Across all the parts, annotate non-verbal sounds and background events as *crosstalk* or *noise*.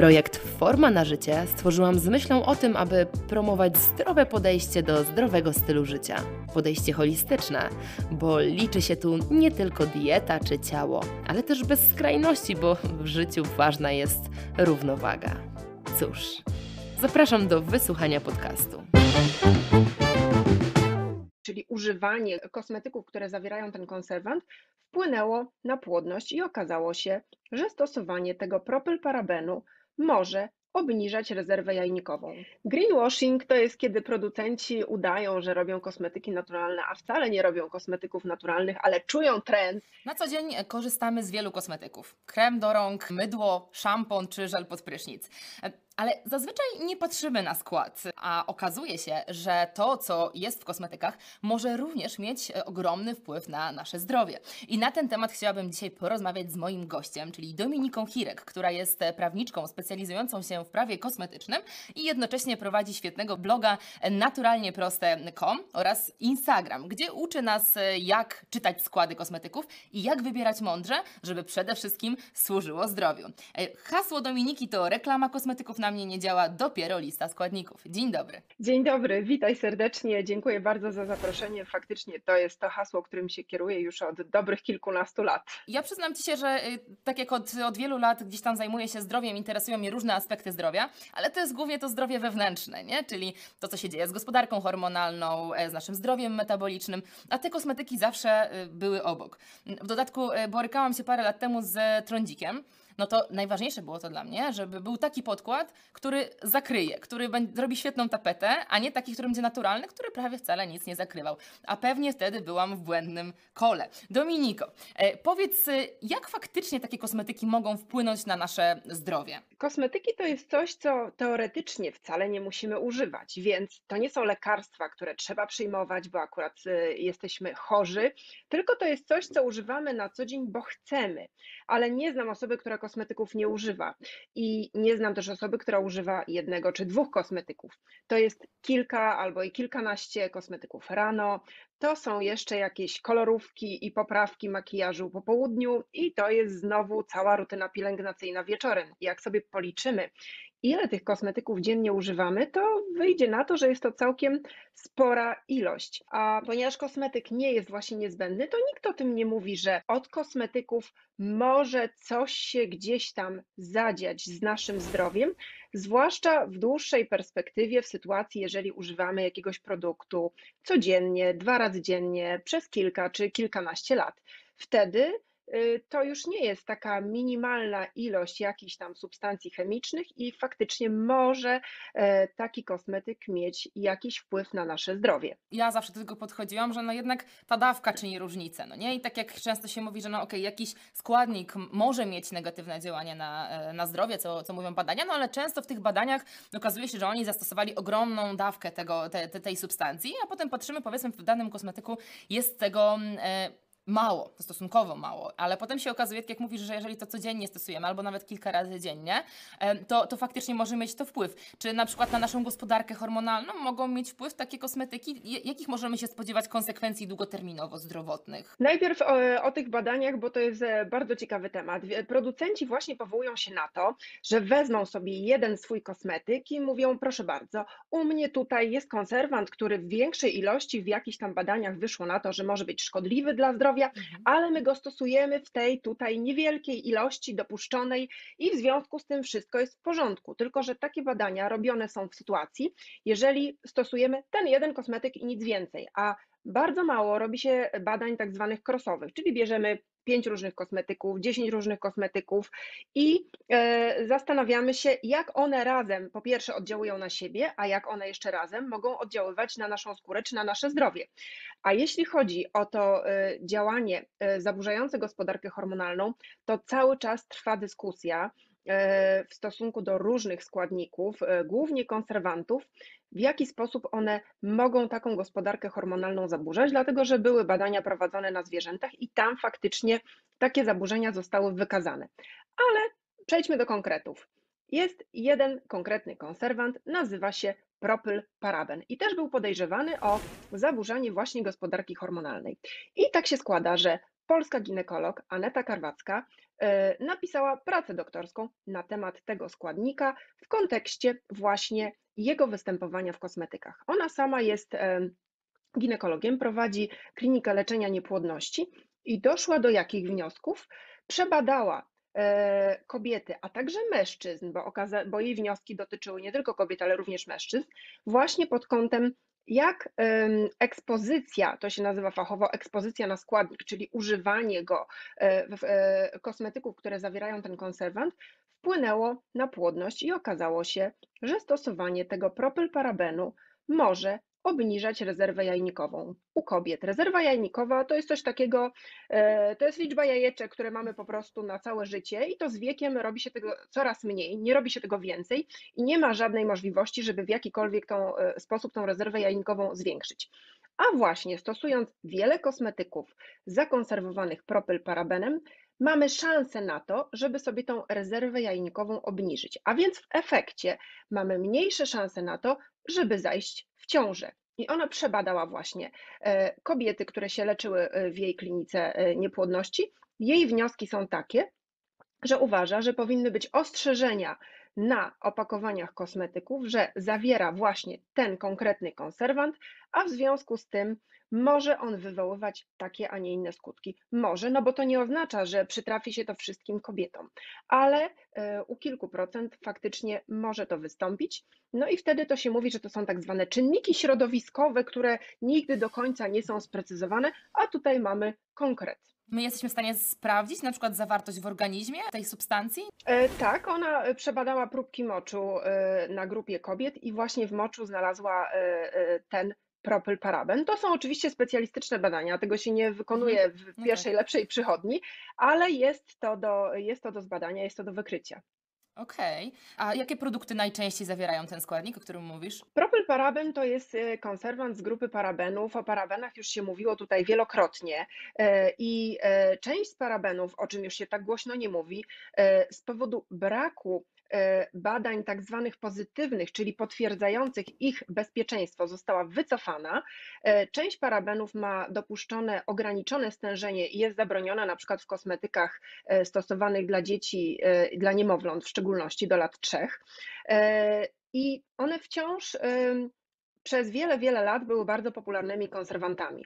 Projekt Forma na życie stworzyłam z myślą o tym, aby promować zdrowe podejście do zdrowego stylu życia. Podejście holistyczne, bo liczy się tu nie tylko dieta czy ciało, ale też bez skrajności, bo w życiu ważna jest równowaga. Cóż, zapraszam do wysłuchania podcastu. Czyli używanie kosmetyków, które zawierają ten konserwant, wpłynęło na płodność i okazało się, że stosowanie tego propylparabenu może obniżać rezerwę jajnikową. Greenwashing to jest, kiedy producenci udają, że robią kosmetyki naturalne, a wcale nie robią kosmetyków naturalnych, ale czują trend. Na co dzień korzystamy z wielu kosmetyków. Krem do rąk, mydło, szampon czy żel pod prysznic. Ale zazwyczaj nie patrzymy na skład, a okazuje się, że to, co jest w kosmetykach, może również mieć e, ogromny wpływ na nasze zdrowie. I na ten temat chciałabym dzisiaj porozmawiać z moim gościem, czyli Dominiką Hirek, która jest e, prawniczką specjalizującą się w prawie kosmetycznym i jednocześnie prowadzi świetnego bloga naturalnieproste.com oraz Instagram, gdzie uczy nas, e, jak czytać składy kosmetyków i jak wybierać mądrze, żeby przede wszystkim służyło zdrowiu. Hasło Dominiki to reklama kosmetyków na mnie nie działa dopiero lista składników. Dzień dobry. Dzień dobry, witaj serdecznie. Dziękuję bardzo za zaproszenie. Faktycznie to jest to hasło, którym się kieruję już od dobrych kilkunastu lat. Ja przyznam Ci się, że y, tak jak od, od wielu lat gdzieś tam zajmuję się zdrowiem, interesują mnie różne aspekty zdrowia, ale to jest głównie to zdrowie wewnętrzne, nie? czyli to, co się dzieje z gospodarką hormonalną, e, z naszym zdrowiem metabolicznym, a te kosmetyki zawsze y, były obok. W dodatku y, borykałam się parę lat temu z trądzikiem no to najważniejsze było to dla mnie, żeby był taki podkład, który zakryje, który zrobi świetną tapetę, a nie taki, który będzie naturalny, który prawie wcale nic nie zakrywał. A pewnie wtedy byłam w błędnym kole. Dominiko, e, powiedz, e, jak faktycznie takie kosmetyki mogą wpłynąć na nasze zdrowie? Kosmetyki to jest coś, co teoretycznie wcale nie musimy używać, więc to nie są lekarstwa, które trzeba przyjmować, bo akurat e, jesteśmy chorzy, tylko to jest coś, co używamy na co dzień, bo chcemy. Ale nie znam osoby, która kosmetyków nie używa. I nie znam też osoby, która używa jednego czy dwóch kosmetyków. To jest kilka albo i kilkanaście kosmetyków rano. To są jeszcze jakieś kolorówki i poprawki makijażu po południu, i to jest znowu cała rutyna pielęgnacyjna wieczorem. Jak sobie policzymy, ile tych kosmetyków dziennie używamy, to wyjdzie na to, że jest to całkiem spora ilość. A ponieważ kosmetyk nie jest właśnie niezbędny, to nikt o tym nie mówi, że od kosmetyków może coś się gdzieś tam zadziać z naszym zdrowiem, zwłaszcza w dłuższej perspektywie, w sytuacji, jeżeli używamy jakiegoś produktu codziennie, dwa razy dziennie, przez kilka czy kilkanaście lat. Wtedy to już nie jest taka minimalna ilość jakichś tam substancji chemicznych i faktycznie może e, taki kosmetyk mieć jakiś wpływ na nasze zdrowie. Ja zawsze do tego podchodziłam, że no jednak ta dawka czyni różnicę, no nie? I tak jak często się mówi, że no okej, okay, jakiś składnik może mieć negatywne działanie na, e, na zdrowie, co, co mówią badania, no ale często w tych badaniach okazuje się, że oni zastosowali ogromną dawkę tego, te, te, tej substancji, a potem patrzymy, powiedzmy w danym kosmetyku jest tego... E, mało, stosunkowo mało, ale potem się okazuje, tak jak mówisz, że jeżeli to codziennie stosujemy, albo nawet kilka razy dziennie, to, to faktycznie może mieć to wpływ. Czy na przykład na naszą gospodarkę hormonalną mogą mieć wpływ takie kosmetyki? Jakich możemy się spodziewać konsekwencji długoterminowo zdrowotnych? Najpierw o, o tych badaniach, bo to jest e, bardzo ciekawy temat. Producenci właśnie powołują się na to, że wezmą sobie jeden swój kosmetyk i mówią, proszę bardzo, u mnie tutaj jest konserwant, który w większej ilości w jakichś tam badaniach wyszło na to, że może być szkodliwy dla zdrowia, zdrowia, mhm. ale my go stosujemy w tej tutaj niewielkiej ilości dopuszczonej i w związku z tym wszystko jest w porządku. Tylko, że takie badania robione są w sytuacji, jeżeli stosujemy ten jeden kosmetyk i nic więcej, a bardzo mało robi się badań tak zwanych crossowych, czyli bierzemy pięć różnych kosmetyków, 10 różnych kosmetyków i e, zastanawiamy się, jak one razem po pierwsze oddziałują na siebie, a jak one jeszcze razem mogą oddziaływać na naszą skórę czy na nasze zdrowie. A jeśli chodzi o to e, działanie e, zaburzające gospodarkę hormonalną, to cały czas trwa dyskusja w stosunku do różnych składników, e, głównie konserwantów, w jaki sposób one mogą taką gospodarkę hormonalną zaburzać, dlatego że były badania prowadzone na zwierzętach i tam faktycznie takie zaburzenia zostały wykazane. Ale przejdźmy do konkretów. Jest jeden konkretny konserwant, nazywa się propylparaben i też był podejrzewany o zaburzanie właśnie gospodarki hormonalnej. I tak się składa, że polska ginekolog Aneta Karwacka e, napisała pracę doktorską na temat tego składnika w kontekście właśnie jego występowania w kosmetykach. Ona sama jest e, ginekologiem, prowadzi klinikę leczenia niepłodności i doszła do jakich wniosków? Przebadała e, kobiety, a także mężczyzn, bo, okaza- bo jej wnioski dotyczyły nie tylko kobiet, ale również mężczyzn, właśnie pod kątem jak ekspozycja, to się nazywa fachowo ekspozycja na składnik, czyli używanie go e, w e, kosmetyków, które zawierają ten konserwant, wpłynęło na płodność i okazało się, że stosowanie tego propylparabenu może obniżać rezerwę jajnikową u kobiet. Rezerwa jajnikowa to jest coś takiego, e, to jest liczba jajeczek, które mamy po prostu na całe życie i to z wiekiem robi się tego coraz mniej, nie robi się tego więcej i nie ma żadnej możliwości, żeby w jakikolwiek tą, e, sposób tą rezerwę jajnikową zwiększyć. A właśnie stosując wiele kosmetyków zakonserwowanych propylparabenem, mamy szansę na to, żeby sobie tą rezerwę jajnikową obniżyć. A więc w efekcie mamy mniejsze szanse na to, żeby zajść w ciążę. I ona przebadała właśnie e, kobiety, które się leczyły e, w jej klinice e, niepłodności. Jej wnioski są takie, że uważa, że powinny być ostrzeżenia na opakowaniach kosmetyków, że zawiera właśnie ten konkretny konserwant, a w związku z tym może on wywoływać takie, a nie inne skutki. Może, no bo to nie oznacza, że przytrafi się to wszystkim kobietom, ale e, u kilku procent faktycznie może to wystąpić. No i wtedy to się mówi, że to są tak zwane czynniki środowiskowe, które nigdy do końca nie są sprecyzowane, a tutaj mamy konkret. My jesteśmy w stanie sprawdzić na przykład zawartość w organizmie tej substancji? E, tak, ona przebadała próbki moczu e, na grupie kobiet i właśnie w moczu znalazła ten propylparaben. To są oczywiście specjalistyczne badania, tego się nie wykonuje mhm. w no tak. pierwszej, lepszej przychodni, ale jest to, do, jest to do zbadania, jest to do wykrycia. Okej. Okay. A jakie produkty najczęściej zawierają ten składnik, o którym mówisz? Propylparaben to jest y, konserwant z grupy parabenów. O parabenach już się mówiło tutaj wielokrotnie e, i e, część z parabenów, o czym już się tak głośno nie mówi, e, z powodu braku E, badań tak zwanych pozytywnych, czyli potwierdzających ich bezpieczeństwo, została wycofana. E, część parabenów ma dopuszczone ograniczone stężenie i jest zabroniona na przykład w kosmetykach e, stosowanych dla dzieci, dla niemowląt, w szczególności do lat trzech. I one wciąż przez wiele, wiele lat były bardzo popularnymi konserwantami.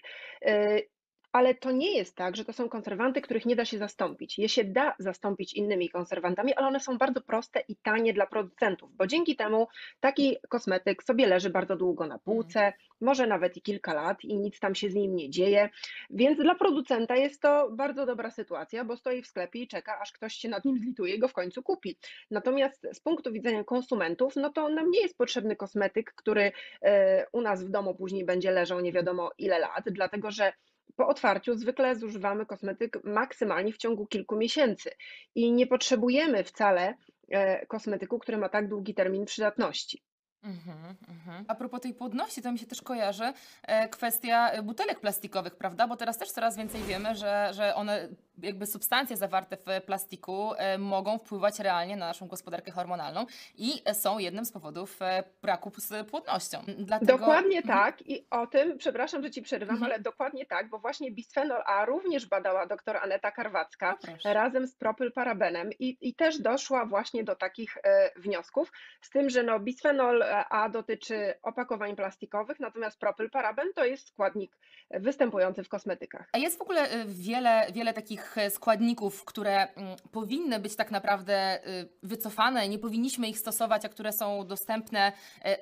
Ale to nie jest tak, że to są konserwanty, których nie da się zastąpić. Je się da zastąpić innymi konserwantami, ale one są bardzo proste i tanie dla producentów, bo dzięki temu taki kosmetyk sobie leży bardzo długo na półce, mhm. może nawet i kilka lat i nic tam się z nim nie dzieje. Więc dla producenta jest to bardzo dobra sytuacja, bo stoi w sklepie i czeka, aż ktoś się nad nim zlituje i go w końcu kupi. Natomiast z punktu widzenia konsumentów, no to nam nie jest potrzebny kosmetyk, który e, u nas w domu później będzie leżał nie wiadomo ile lat, dlatego że po otwarciu zwykle zużywamy kosmetyk maksymalnie w ciągu kilku miesięcy i nie potrzebujemy wcale e, kosmetyku, który ma tak długi termin przydatności. Mhm, mhm. A propos tej płodności, to mi się też kojarzy e, kwestia butelek plastikowych, prawda? Bo teraz też coraz więcej wiemy, że, że one, jakby substancje zawarte w plastiku e, mogą wpływać realnie na naszą gospodarkę hormonalną i są jednym z powodów e, braku z płodnością. Dlatego... Dokładnie mhm. tak i o tym, przepraszam, że Ci przerywam, mhm. ale dokładnie tak, bo właśnie bisfenol A również badała dr Aneta Karwacka razem z propylparabenem i, i też doszła właśnie do takich e, wniosków, z tym, że no bisfenol a dotyczy opakowań plastikowych, natomiast propylparaben to jest składnik występujący w kosmetykach. A jest w ogóle wiele, wiele takich y, składników, które mm, powinny być tak naprawdę y, wycofane, nie powinniśmy ich stosować, a które są dostępne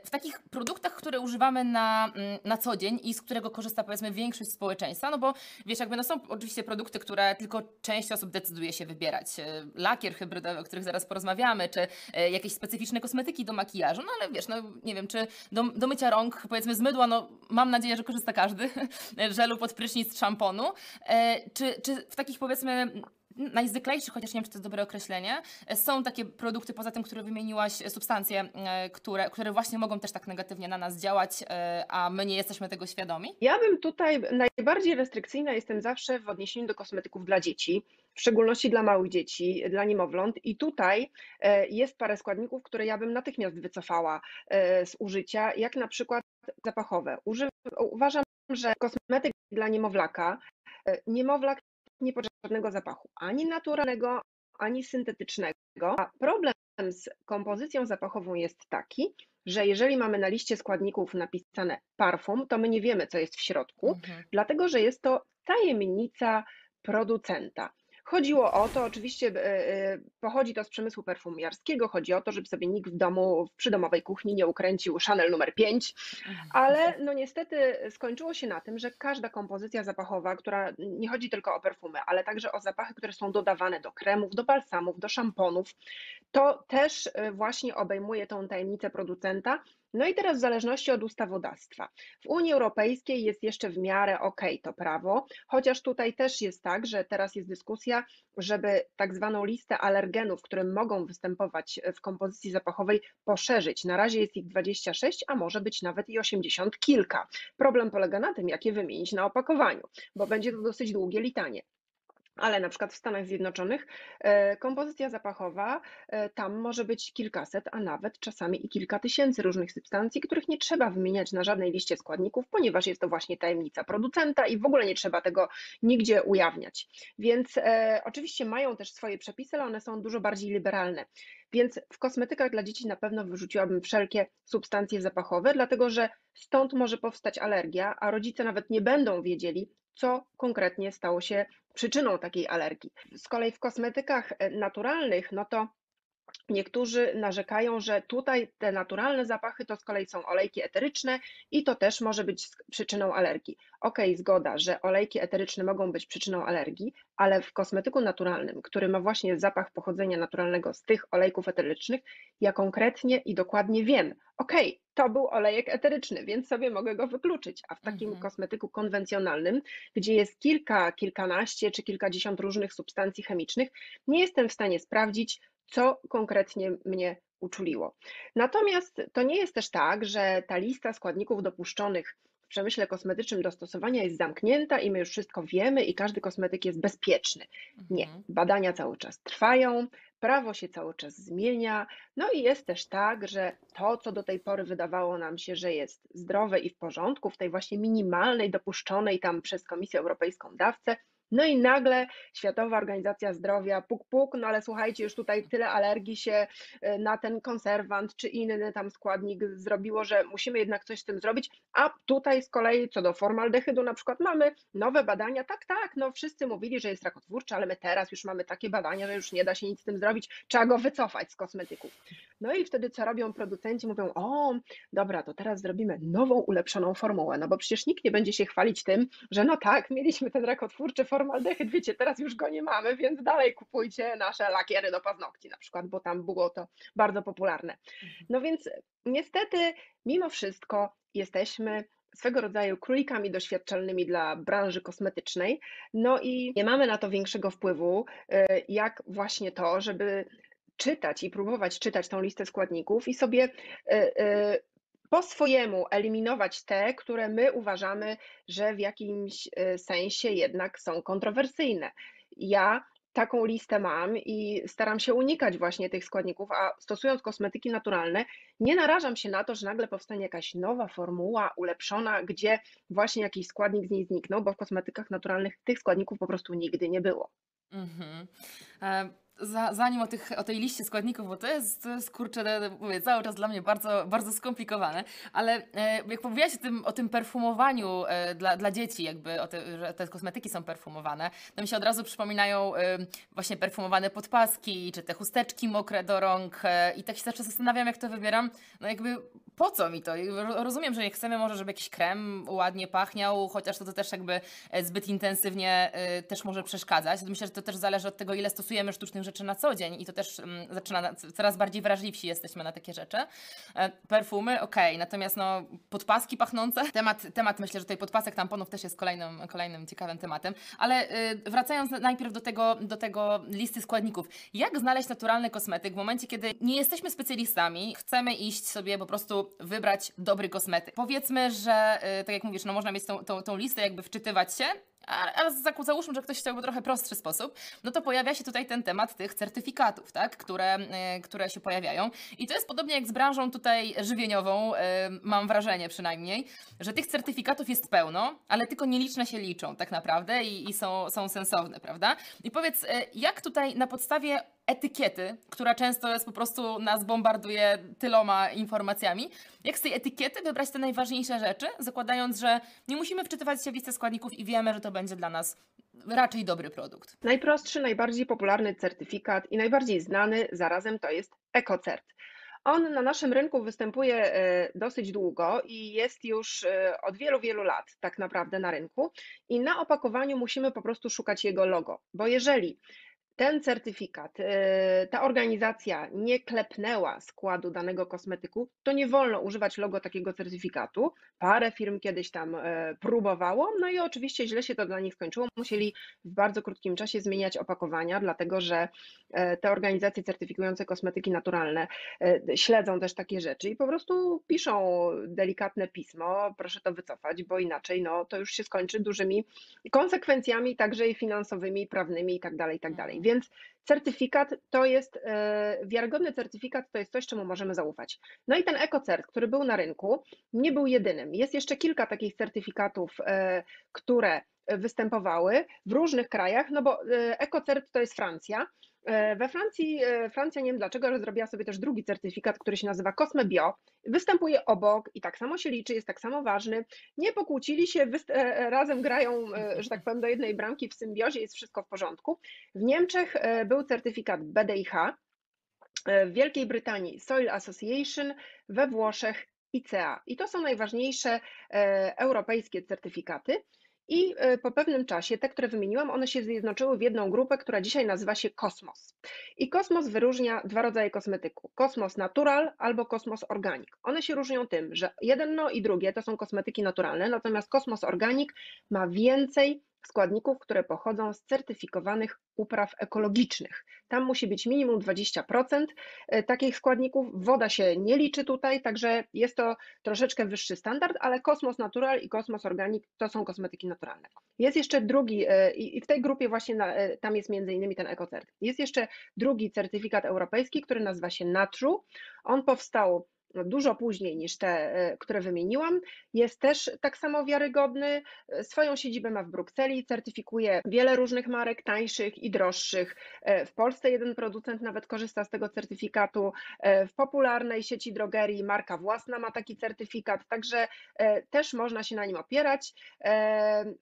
w takich produktach, które używamy na, mm, na co dzień i z którego korzysta powiedzmy większość społeczeństwa, no bo wiesz, jakby no są oczywiście produkty, które tylko część osób decyduje się wybierać. Lakier hybrydowy, o których zaraz porozmawiamy, czy jakieś specyficzne kosmetyki do makijażu, no ale wiesz, no nie wiem, czy do, do mycia rąk, powiedzmy z mydła, no mam nadzieję, że korzysta każdy, *laughs* żelu pod prysznic, szamponu. E, czy, czy w takich powiedzmy najzwyklejszy, chociaż nie wiem, czy to jest dobre określenie, są takie produkty, poza tym, które wymieniłaś, substancje, które, które właśnie mogą też tak negatywnie na nas działać, a my nie jesteśmy tego świadomi? Ja bym tutaj najbardziej restrykcyjna jestem zawsze w odniesieniu do kosmetyków dla dzieci, w szczególności dla małych dzieci, dla niemowląt. I tutaj jest parę składników, które ja bym natychmiast wycofała z użycia, jak na przykład zapachowe. Uważam, że kosmetyk dla niemowlaka, niemowlak nie potrzeba żadnego zapachu, ani naturalnego, ani syntetycznego. A problem z kompozycją zapachową jest taki, że jeżeli mamy na liście składników napisane parfum, to my nie wiemy, co jest w środku, mhm. dlatego że jest to tajemnica producenta. Chodziło o to, oczywiście e, e, pochodzi to z przemysłu perfumiarskiego, chodzi o to, żeby sobie nikt w domu, w przydomowej kuchni nie ukręcił Chanel numer 5, ale no niestety skończyło się na tym, że każda kompozycja zapachowa, która nie chodzi tylko o perfumy, ale także o zapachy, które są dodawane do kremów, do balsamów, do szamponów, to też e, właśnie obejmuje tą tajemnicę producenta, no i teraz w zależności od ustawodawstwa. W Unii Europejskiej jest jeszcze w miarę ok to prawo, chociaż tutaj też jest tak, że teraz jest dyskusja, żeby tak zwaną listę alergenów, które mogą występować w kompozycji zapachowej, poszerzyć. Na razie jest ich 26, a może być nawet i 80 kilka. Problem polega na tym, jak je wymienić na opakowaniu, bo będzie to dosyć długie litanie ale na przykład w Stanach Zjednoczonych e, kompozycja zapachowa e, tam może być kilkaset, a nawet czasami i kilka tysięcy różnych substancji, których nie trzeba wymieniać na żadnej liście składników, ponieważ jest to właśnie tajemnica producenta i w ogóle nie trzeba tego nigdzie ujawniać. Więc e, oczywiście mają też swoje przepisy, ale one są dużo bardziej liberalne. Więc w kosmetykach dla dzieci na pewno wyrzuciłabym wszelkie substancje zapachowe, dlatego że stąd może powstać alergia, a rodzice nawet nie będą wiedzieli, co konkretnie stało się przyczyną takiej alergii. Z kolei w kosmetykach e, naturalnych, no to Niektórzy narzekają, że tutaj te naturalne zapachy to z kolei są olejki eteryczne i to też może być przyczyną alergii. Ok, zgoda, że olejki eteryczne mogą być przyczyną alergii, ale w kosmetyku naturalnym, który ma właśnie zapach pochodzenia naturalnego z tych olejków eterycznych, ja konkretnie i dokładnie wiem, ok, to był olejek eteryczny, więc sobie mogę go wykluczyć. A w takim mhm. kosmetyku konwencjonalnym, gdzie jest kilka, kilkanaście czy kilkadziesiąt różnych substancji chemicznych, nie jestem w stanie sprawdzić, co konkretnie mnie uczuliło. Natomiast to nie jest też tak, że ta lista składników dopuszczonych w przemyśle kosmetycznym do stosowania jest zamknięta i my już wszystko wiemy i każdy kosmetyk jest bezpieczny. Nie, mhm. badania cały czas trwają, prawo się cały czas zmienia, no i jest też tak, że to, co do tej pory wydawało nam się, że jest zdrowe i w porządku, w tej właśnie minimalnej, dopuszczonej tam przez Komisję Europejską dawce, no i nagle Światowa Organizacja Zdrowia, puk, puk, no ale słuchajcie, już tutaj tyle alergii się e, na ten konserwant czy inny tam składnik zrobiło, że musimy jednak coś z tym zrobić, a tutaj z kolei co do formaldehydu na przykład mamy nowe badania, tak, tak, no wszyscy mówili, że jest rakotwórczy, ale my teraz już mamy takie badania, że już nie da się nic z tym zrobić, trzeba go wycofać z kosmetyków. No i wtedy co robią producenci? Mówią, o, dobra, to teraz zrobimy nową, ulepszoną formułę, no bo przecież nikt nie będzie się chwalić tym, że no tak, mieliśmy ten rakotwórczy formułę, formaldehyd, wiecie, teraz już go nie mamy, więc dalej kupujcie nasze lakiery do paznokci na przykład, bo tam było to bardzo popularne. Mhm. No więc niestety, mimo wszystko jesteśmy swego rodzaju królikami doświadczalnymi dla branży kosmetycznej, no i nie mamy na to większego wpływu, y, jak właśnie to, żeby czytać i próbować czytać tą listę składników i sobie y, y, po swojemu eliminować te, które my uważamy, że w jakimś e, sensie jednak są kontrowersyjne. Ja taką listę mam i staram się unikać właśnie tych składników, a stosując kosmetyki naturalne, nie narażam się na to, że nagle powstanie jakaś nowa formuła ulepszona, gdzie właśnie jakiś składnik z niej zniknął, bo w kosmetykach naturalnych tych składników po prostu nigdy nie było. Mhm. E, za, zanim o, tych, o tej liście składników, bo to jest, to jest kurczę, mówię, cały czas dla mnie bardzo, bardzo skomplikowane, ale e, jak powiedziałaś o tym, o tym perfumowaniu e, dla, dla dzieci, jakby te, że te kosmetyki są perfumowane, to mi się od razu przypominają e, właśnie perfumowane podpaski, czy te chusteczki mokre do rąk e, i tak się zawsze zastanawiam, jak to wybieram, no jakby po co mi to? Rozumiem, że nie chcemy może, żeby jakiś krem ładnie pachniał, chociaż to, to też jakby e, zbyt intensywnie e, też może przeszkadzać. Myślę, że to też zależy od tego, ile stosujemy sztucznych rzeczy na co dzień i to też mm, zaczyna, coraz bardziej wrażliwsi jesteśmy na takie rzeczy. E, perfumy, okej, okay. natomiast no, podpaski pachnące, temat, temat myślę, że tutaj podpasek tamponów też jest kolejnym, kolejnym ciekawym tematem, ale y, wracając najpierw do tego, do tego listy składników, jak znaleźć naturalny kosmetyk w momencie, kiedy nie jesteśmy specjalistami, chcemy iść sobie po prostu wybrać dobry kosmetyk. Powiedzmy, że y, tak jak mówisz, no można mieć tą, tą, tą listę, jakby wczytywać się, ale załóżmy, że ktoś chciałby trochę prostszy sposób, no to pojawia się tutaj ten temat tych certyfikatów, tak, które, y, które się pojawiają. I to jest podobnie jak z branżą tutaj żywieniową, y, mam wrażenie przynajmniej, że tych certyfikatów jest pełno, ale tylko nieliczne się liczą tak naprawdę i, i są, są sensowne, prawda? I powiedz, jak tutaj na podstawie etykiety, która często jest po prostu nas bombarduje tyloma informacjami. Jak z tej etykiety wybrać te najważniejsze rzeczy, zakładając, że nie musimy wczytywać się w listę składników i wiemy, że to będzie dla nas raczej dobry produkt. Najprostszy, najbardziej popularny certyfikat i najbardziej znany zarazem to jest EcoCert. On na naszym rynku występuje e, dosyć długo i jest już e, od wielu, wielu lat tak naprawdę na rynku. I na opakowaniu musimy po prostu szukać jego logo, bo jeżeli ten certyfikat, y, ta organizacja nie klepnęła składu danego kosmetyku, to nie wolno używać logo takiego certyfikatu. Parę firm kiedyś tam e, próbowało, no i oczywiście źle się to dla nich skończyło. Musieli w bardzo krótkim czasie zmieniać opakowania, dlatego że e, te organizacje certyfikujące kosmetyki naturalne e, śledzą też takie rzeczy i po prostu piszą delikatne pismo, proszę to wycofać, bo inaczej no, to już się skończy dużymi konsekwencjami, także i finansowymi, prawnymi i tak Więc certyfikat to jest, e, wiarygodny certyfikat to jest coś, czemu możemy zaufać. No i ten EcoCert, który był na rynku, nie był jedynym. Jest jeszcze kilka takich certyfikatów, e, które występowały w różnych krajach, no bo e, EcoCert to jest Francja, we Francji, e, Francja nie wiem dlaczego, ale zrobiła sobie też drugi certyfikat, który się nazywa Cosme Bio. Występuje obok i tak samo się liczy, jest tak samo ważny. Nie pokłócili się, e, razem grają, że tak powiem, do jednej bramki w symbiozie, jest wszystko w porządku. W Niemczech był certyfikat BDIH, w Wielkiej Brytanii Soil Association, we Włoszech ICA. I to są najważniejsze europejskie certyfikaty. I e, po pewnym czasie te, które wymieniłam, one się zjednoczyły w jedną grupę, która dzisiaj nazywa się Kosmos. I Kosmos wyróżnia dwa rodzaje kosmetyku: Kosmos Natural albo Kosmos Organic. One się różnią tym, że jedno i drugie to są kosmetyki naturalne, natomiast Kosmos Organic ma więcej składników, które pochodzą z certyfikowanych upraw ekologicznych. Tam musi być minimum 20% e, takich składników. Woda się nie liczy tutaj, także jest to troszeczkę wyższy standard, ale Kosmos Natural i Kosmos Organic to są kosmetyki naturalne. Jest jeszcze drugi, e, i w tej grupie właśnie e, tam jest między innymi ten EcoCert. Jest jeszcze drugi certyfikat europejski, który nazywa się Natru. On powstał dużo później niż te, e, które wymieniłam, jest też tak samo wiarygodny. E, swoją siedzibę ma w Brukseli, certyfikuje wiele różnych marek, tańszych i droższych. E, w Polsce jeden producent nawet korzysta z tego certyfikatu. W popularnej sieci drogerii marka własna ma taki certyfikat, także też można się na nim opierać.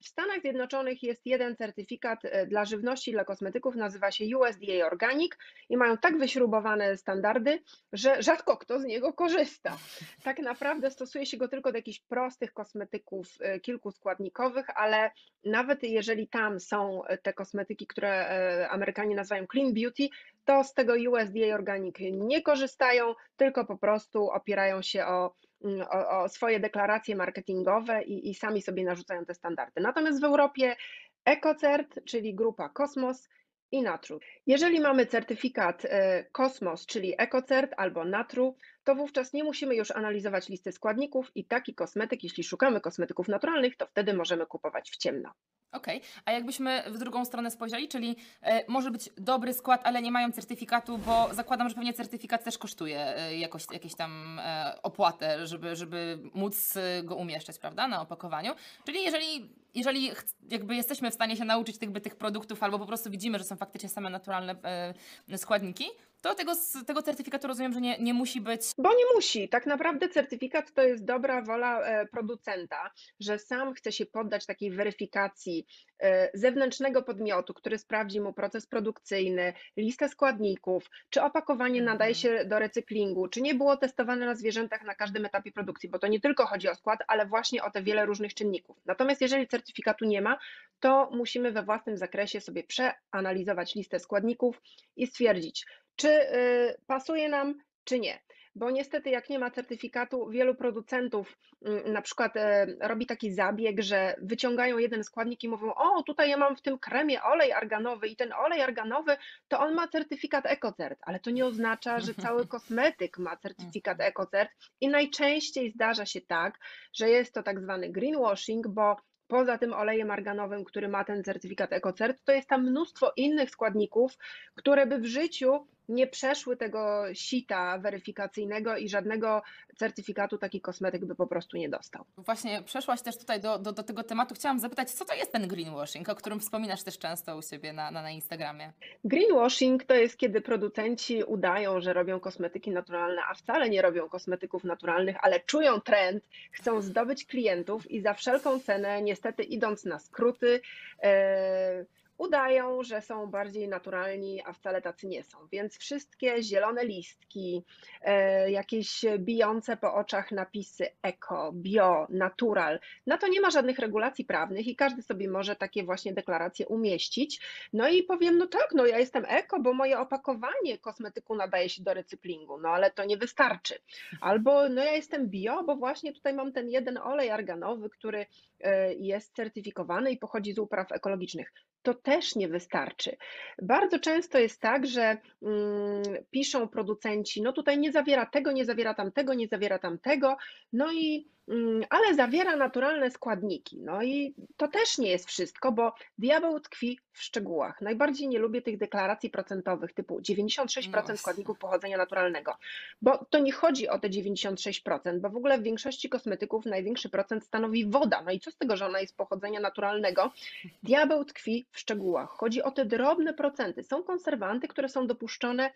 W Stanach Zjednoczonych jest jeden certyfikat dla żywności, dla kosmetyków, nazywa się USDA Organic i mają tak wyśrubowane standardy, że rzadko kto z niego korzysta korzysta. Tak naprawdę stosuje się go tylko do jakichś prostych kosmetyków e, kilkuskładnikowych, ale nawet jeżeli tam są e, te kosmetyki, które e, Amerykanie nazywają clean beauty, to z tego USDA Organic nie korzystają, tylko po prostu opierają się o mm, o, o, swoje deklaracje marketingowe i, i, sami sobie narzucają te standardy. Natomiast w Europie EcoCert, czyli grupa Kosmos, i Natru. Jeżeli mamy certyfikat Kosmos, czyli EcoCert albo Natru, to wówczas nie musimy już analizować listy składników i taki kosmetyk, jeśli szukamy kosmetyków naturalnych, to wtedy możemy kupować w ciemno. Okej, okay. a jakbyśmy w drugą stronę spojrzeli, czyli e, może być dobry skład, ale nie mają certyfikatu, bo zakładam, że pewnie certyfikat też kosztuje e, jakoś, jakieś tam e, opłatę, żeby, żeby móc go umieszczać, prawda, na opakowaniu. Czyli jeżeli, jeżeli jakby jesteśmy w stanie się nauczyć tych, tych produktów, albo po prostu widzimy, że są faktycznie same naturalne składniki, to tego, tego certyfikatu rozumiem, że nie, nie musi być. Bo nie musi. Tak naprawdę certyfikat to jest dobra wola e, producenta, że sam chce się poddać takiej weryfikacji e, zewnętrznego podmiotu, który sprawdzi mu proces produkcyjny, listę składników, czy opakowanie nadaje Mhm. się do recyklingu, czy nie było testowane na zwierzętach na każdym etapie produkcji, bo to nie tylko chodzi o skład, ale właśnie o te wiele różnych czynników. Natomiast jeżeli certyfikatu nie ma, to musimy we własnym zakresie sobie przeanalizować listę składników i stwierdzić, czy y, pasuje nam, czy nie. Bo niestety, jak nie ma certyfikatu, wielu producentów mm, na przykład e, robi taki zabieg, że wyciągają jeden składnik i mówią: O, tutaj ja mam w tym kremie olej arganowy, i ten olej arganowy to on ma certyfikat EcoCert, ale to nie oznacza, że cały *laughs* kosmetyk ma certyfikat EcoCert. I najczęściej zdarza się tak, że jest to tak zwany greenwashing, bo poza tym olejem arganowym, który ma ten certyfikat EcoCert, to jest tam mnóstwo innych składników, które by w życiu nie przeszły tego sita weryfikacyjnego i żadnego certyfikatu taki kosmetyk by po prostu nie dostał. Właśnie przeszłaś też tutaj do, do, do tego tematu. Chciałam zapytać, co to jest ten greenwashing, o którym wspominasz też często u siebie na, na, na Instagramie? Greenwashing to jest, kiedy producenci udają, że robią kosmetyki naturalne, a wcale nie robią kosmetyków naturalnych, ale czują trend, chcą zdobyć klientów i za wszelką cenę, niestety idąc na skróty, e, udają, że są bardziej naturalni, a wcale tacy nie są. Więc wszystkie zielone listki, e, jakieś bijące po oczach napisy eko, bio, natural, na to nie ma żadnych regulacji prawnych i każdy sobie może takie właśnie deklaracje umieścić. No i powiem, no tak, no ja jestem eko, bo moje opakowanie kosmetyku nadaje się do recyklingu, no ale to nie wystarczy. Albo no ja jestem bio, bo właśnie tutaj mam ten jeden olej arganowy, który e, jest certyfikowany i pochodzi z upraw ekologicznych. To też nie wystarczy. Bardzo często jest tak, że mm, piszą producenci, no tutaj nie zawiera tego, nie zawiera tamtego, nie zawiera tamtego, no i ale zawiera naturalne składniki. No i to też nie jest wszystko, bo diabeł tkwi w szczegółach. Najbardziej nie lubię tych deklaracji procentowych typu 96% No. składników pochodzenia naturalnego, bo to nie chodzi o te 96%, bo w ogóle w większości kosmetyków największy procent stanowi woda. No i co z tego, że ona jest pochodzenia naturalnego? Diabeł tkwi w szczegółach. Chodzi o te drobne procenty. Są konserwanty, które są dopuszczone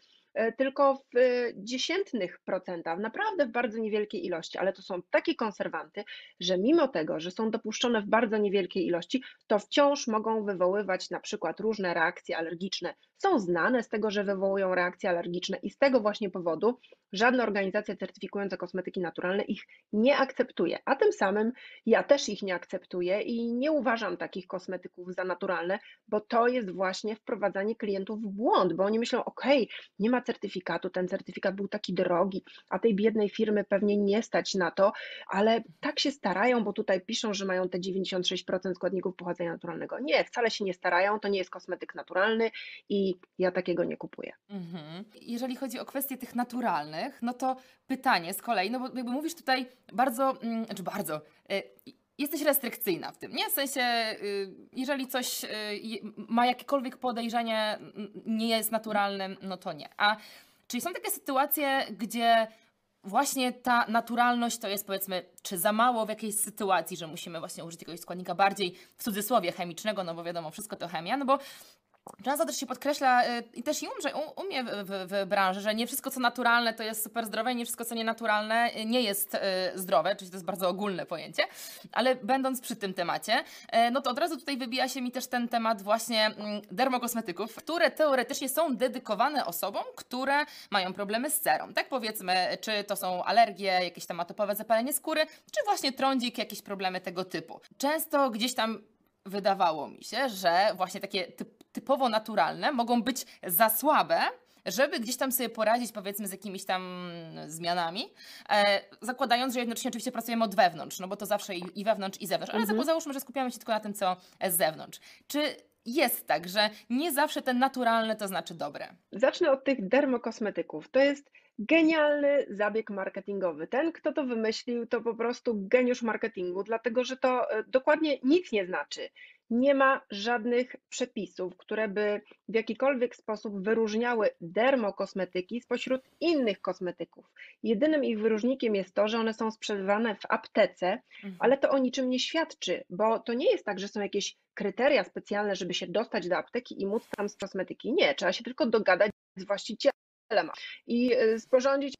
tylko w e, dziesiętnych procentach, naprawdę w bardzo niewielkiej ilości, ale to są takie konserwanty, że mimo tego, że są dopuszczone w bardzo niewielkiej ilości, to wciąż mogą wywoływać na przykład różne reakcje alergiczne. Są znane z tego, że wywołują reakcje alergiczne i z tego właśnie powodu żadna organizacja certyfikująca kosmetyki naturalne ich nie akceptuje, a tym samym ja też ich nie akceptuję i nie uważam takich kosmetyków za naturalne, bo to jest właśnie wprowadzanie klientów w błąd, bo oni myślą, ok, nie ma certyfikatu, ten certyfikat był taki drogi, a tej biednej firmy pewnie nie stać na to, ale tak się starają, bo tutaj piszą, że mają te 96% składników pochodzenia naturalnego. Nie, wcale się nie starają, to nie jest kosmetyk naturalny i ja takiego nie kupuję. Mhm. Jeżeli chodzi o kwestie tych naturalnych, no to pytanie z kolei, no bo jakby mówisz tutaj bardzo, mm, znaczy bardzo, y, jesteś restrykcyjna w tym, nie? W sensie, y, jeżeli coś y, ma jakiekolwiek podejrzenie, nie jest naturalnym, no to nie. A czyli są takie sytuacje, gdzie właśnie ta naturalność to jest powiedzmy, czy za mało w jakiejś sytuacji, że musimy właśnie użyć jakiegoś składnika bardziej w cudzysłowie chemicznego, no bo wiadomo, wszystko to chemia, no bo Często też się podkreśla y, i też i u, mnie- u, u mnie w, w, w branży, że nie wszystko co naturalne to jest super zdrowe, i nie wszystko co nienaturalne y, nie jest y, zdrowe, oczywiście to jest bardzo ogólne pojęcie, ale będąc przy tym temacie, y, no to od razu tutaj wybija się mi też ten temat właśnie mm, dermokosmetyków, które teoretycznie są dedykowane osobom, które mają problemy z cerą. Tak powiedzmy, czy to są alergie, jakieś tam atopowe zapalenie skóry, czy właśnie trądzik, jakieś problemy tego typu. Często gdzieś tam wydawało mi się, że właśnie takie typ, typowo naturalne mogą być za słabe, żeby gdzieś tam sobie poradzić powiedzmy z jakimiś tam zmianami, e, zakładając, że jednocześnie oczywiście pracujemy od wewnątrz, no bo to zawsze i, i wewnątrz i zewnątrz, ale Mhm. załóżmy, że skupiamy się tylko na tym, co z zewnątrz. Czy jest tak, że nie zawsze ten naturalny to znaczy dobre? Zacznę od tych dermokosmetyków. To jest genialny zabieg marketingowy. Ten, kto to wymyślił, to po prostu geniusz marketingu, dlatego że to e, dokładnie nic nie znaczy. Nie ma żadnych przepisów, które by w jakikolwiek sposób wyróżniały dermokosmetyki spośród innych kosmetyków. Jedynym ich wyróżnikiem jest to, że one są sprzedawane w aptece, Mhm. ale to o niczym nie świadczy, bo to nie jest tak, że są jakieś kryteria specjalne, żeby się dostać do apteki i móc tam z kosmetyki. Nie, trzeba się tylko dogadać z właścicielem i y, sporządzić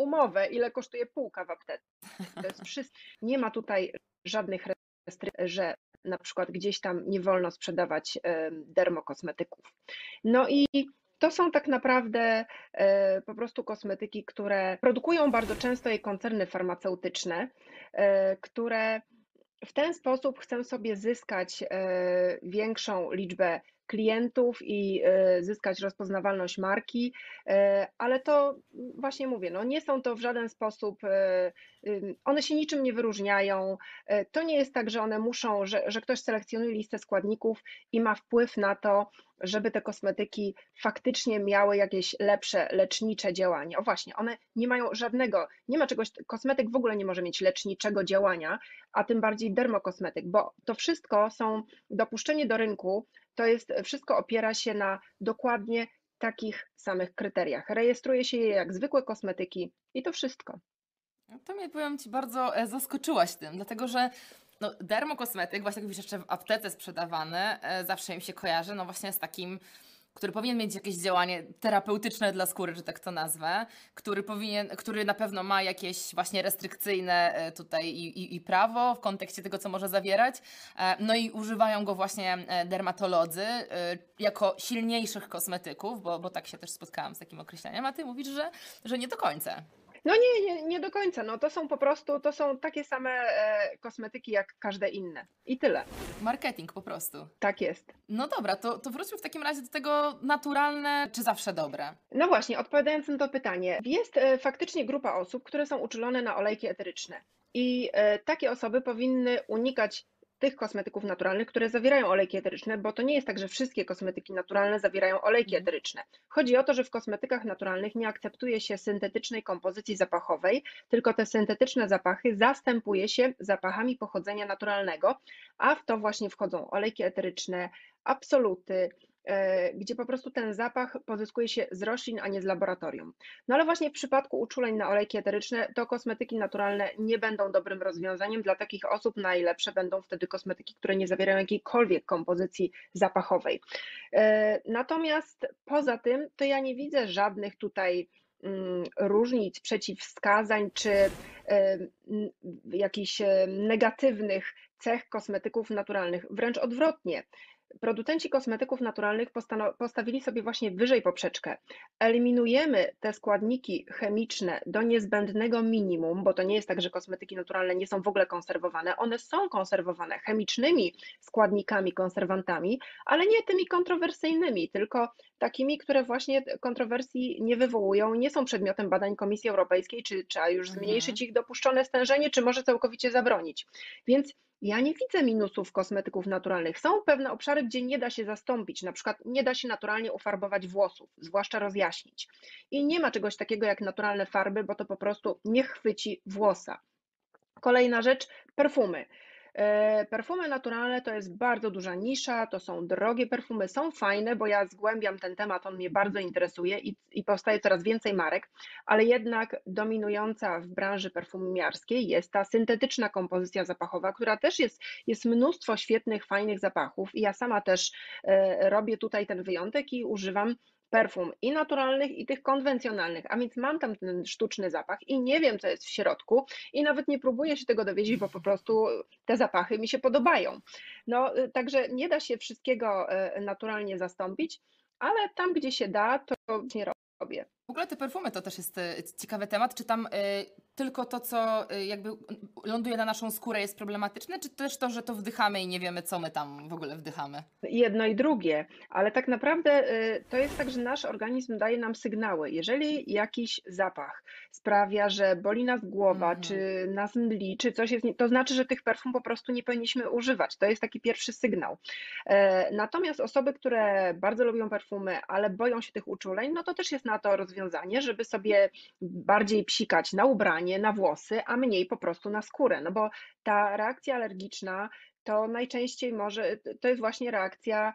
umowę, ile kosztuje półka w aptece. To jest wszystko. Nie ma tutaj żadnych restrykcji, że na przykład gdzieś tam nie wolno sprzedawać dermokosmetyków. No i to są tak naprawdę e, po prostu kosmetyki, które produkują bardzo często je koncerny farmaceutyczne, e, które w ten sposób chcę sobie zyskać e, większą liczbę klientów i e, zyskać rozpoznawalność marki, e, ale to właśnie mówię, no nie są to w żaden sposób, one się niczym nie wyróżniają. To nie jest tak, że one muszą, że, że ktoś selekcjonuje listę składników i ma wpływ na to, żeby te kosmetyki faktycznie miały jakieś lepsze lecznicze działanie. O właśnie, one nie mają żadnego, nie ma czegoś, kosmetyk w ogóle nie może mieć leczniczego działania, a tym bardziej dermokosmetyk, bo to wszystko są dopuszczenie do rynku, to jest wszystko opiera się na dokładnie takich samych kryteriach. Rejestruje się je jak zwykłe kosmetyki i to wszystko. No to mnie powiem Ci bardzo e, zaskoczyłaś tym, dlatego że no, dermokosmetyk, właśnie jak mówisz, jeszcze w aptece sprzedawany, e, zawsze mi się kojarzy, no właśnie z takim który powinien mieć jakieś działanie terapeutyczne dla skóry, że tak to nazwę, który powinien, który na pewno ma jakieś właśnie restrykcyjne e, tutaj i, i, i prawo w kontekście tego, co może zawierać. E, no i używają go właśnie dermatolodzy jako silniejszych kosmetyków, bo, bo tak się też spotkałam z takim określeniem, a ty mówisz, że, że nie do końca. No nie, nie, nie do końca. No to są po prostu, to są takie same e, kosmetyki jak każde inne. I tyle. Marketing po prostu. Tak jest. No dobra, to, to wróćmy w takim razie do tego naturalne, czy zawsze dobre? No właśnie, odpowiadając na to pytanie, jest e, faktycznie grupa osób, które są uczulone na olejki eteryczne. I e, takie osoby powinny unikać tych kosmetyków naturalnych, które zawierają olejki eteryczne, bo to nie jest tak, że wszystkie kosmetyki naturalne zawierają olejki mhm. eteryczne. Chodzi o to, że w kosmetykach naturalnych nie akceptuje się syntetycznej kompozycji zapachowej, tylko te syntetyczne zapachy zastępuje się zapachami pochodzenia naturalnego, a w to właśnie wchodzą olejki eteryczne, absoluty, gdzie po prostu ten zapach pozyskuje się z roślin, a nie z laboratorium. No ale właśnie w przypadku uczuleń na olejki eteryczne, to kosmetyki naturalne nie będą dobrym rozwiązaniem. Dla takich osób najlepsze będą wtedy kosmetyki, które nie zawierają jakiejkolwiek kompozycji zapachowej. E, natomiast poza tym, to ja nie widzę żadnych tutaj mm, różnic, przeciwwskazań czy e, jakichś negatywnych cech kosmetyków naturalnych. Wręcz odwrotnie. Producenci kosmetyków naturalnych postawili sobie właśnie wyżej poprzeczkę. Eliminujemy te składniki chemiczne do niezbędnego minimum, bo to nie jest tak, że kosmetyki naturalne nie są w ogóle konserwowane. One są konserwowane chemicznymi składnikami, konserwantami, ale nie tymi kontrowersyjnymi, tylko takimi, które właśnie kontrowersji nie wywołują, nie są przedmiotem badań Komisji Europejskiej, czy trzeba już mhm. zmniejszyć ich dopuszczone stężenie, czy może całkowicie zabronić. Więc ja nie widzę minusów kosmetyków naturalnych. Są pewne obszary, gdzie nie da się zastąpić, na przykład nie da się naturalnie ufarbować włosów, zwłaszcza rozjaśnić. I nie ma czegoś takiego jak naturalne farby, bo to po prostu nie chwyci włosa. Kolejna rzecz, perfumy. E, perfumy naturalne to jest bardzo duża nisza, to są drogie perfumy, są fajne, bo ja zgłębiam ten temat, on mnie bardzo interesuje i, i powstaje coraz więcej marek, ale jednak dominująca w branży perfumiarskiej jest ta syntetyczna kompozycja zapachowa, która też jest, jest mnóstwo świetnych, fajnych zapachów i ja sama też e, robię tutaj ten wyjątek i używam perfum i naturalnych, i tych konwencjonalnych, a więc mam tam ten sztuczny zapach i nie wiem, co jest w środku i nawet nie próbuję się tego dowiedzieć, bo po prostu te zapachy mi się podobają. No, y, także nie da się wszystkiego y, naturalnie zastąpić, ale tam, gdzie się da, to nie robię. W ogóle te perfumy to też jest y, ciekawy temat. Czy tam tylko to, co y, jakby ląduje na naszą skórę jest problematyczne, czy też to, że to wdychamy i nie wiemy, co my tam w ogóle wdychamy? Jedno i drugie, ale tak naprawdę to jest tak, że nasz organizm daje nam sygnały. Jeżeli jakiś zapach sprawia, że boli nas głowa, mhm. czy nas mdli, czy coś jest, to znaczy, że tych perfum po prostu nie powinniśmy używać. To jest taki pierwszy sygnał. E, natomiast osoby, które bardzo lubią perfumy, ale boją się tych uczuleń, no to też jest na to rozwiązanie, żeby sobie bardziej psikać na ubranie, na włosy, a mniej po prostu na skórę. No bo ta reakcja alergiczna to najczęściej może, to jest właśnie reakcja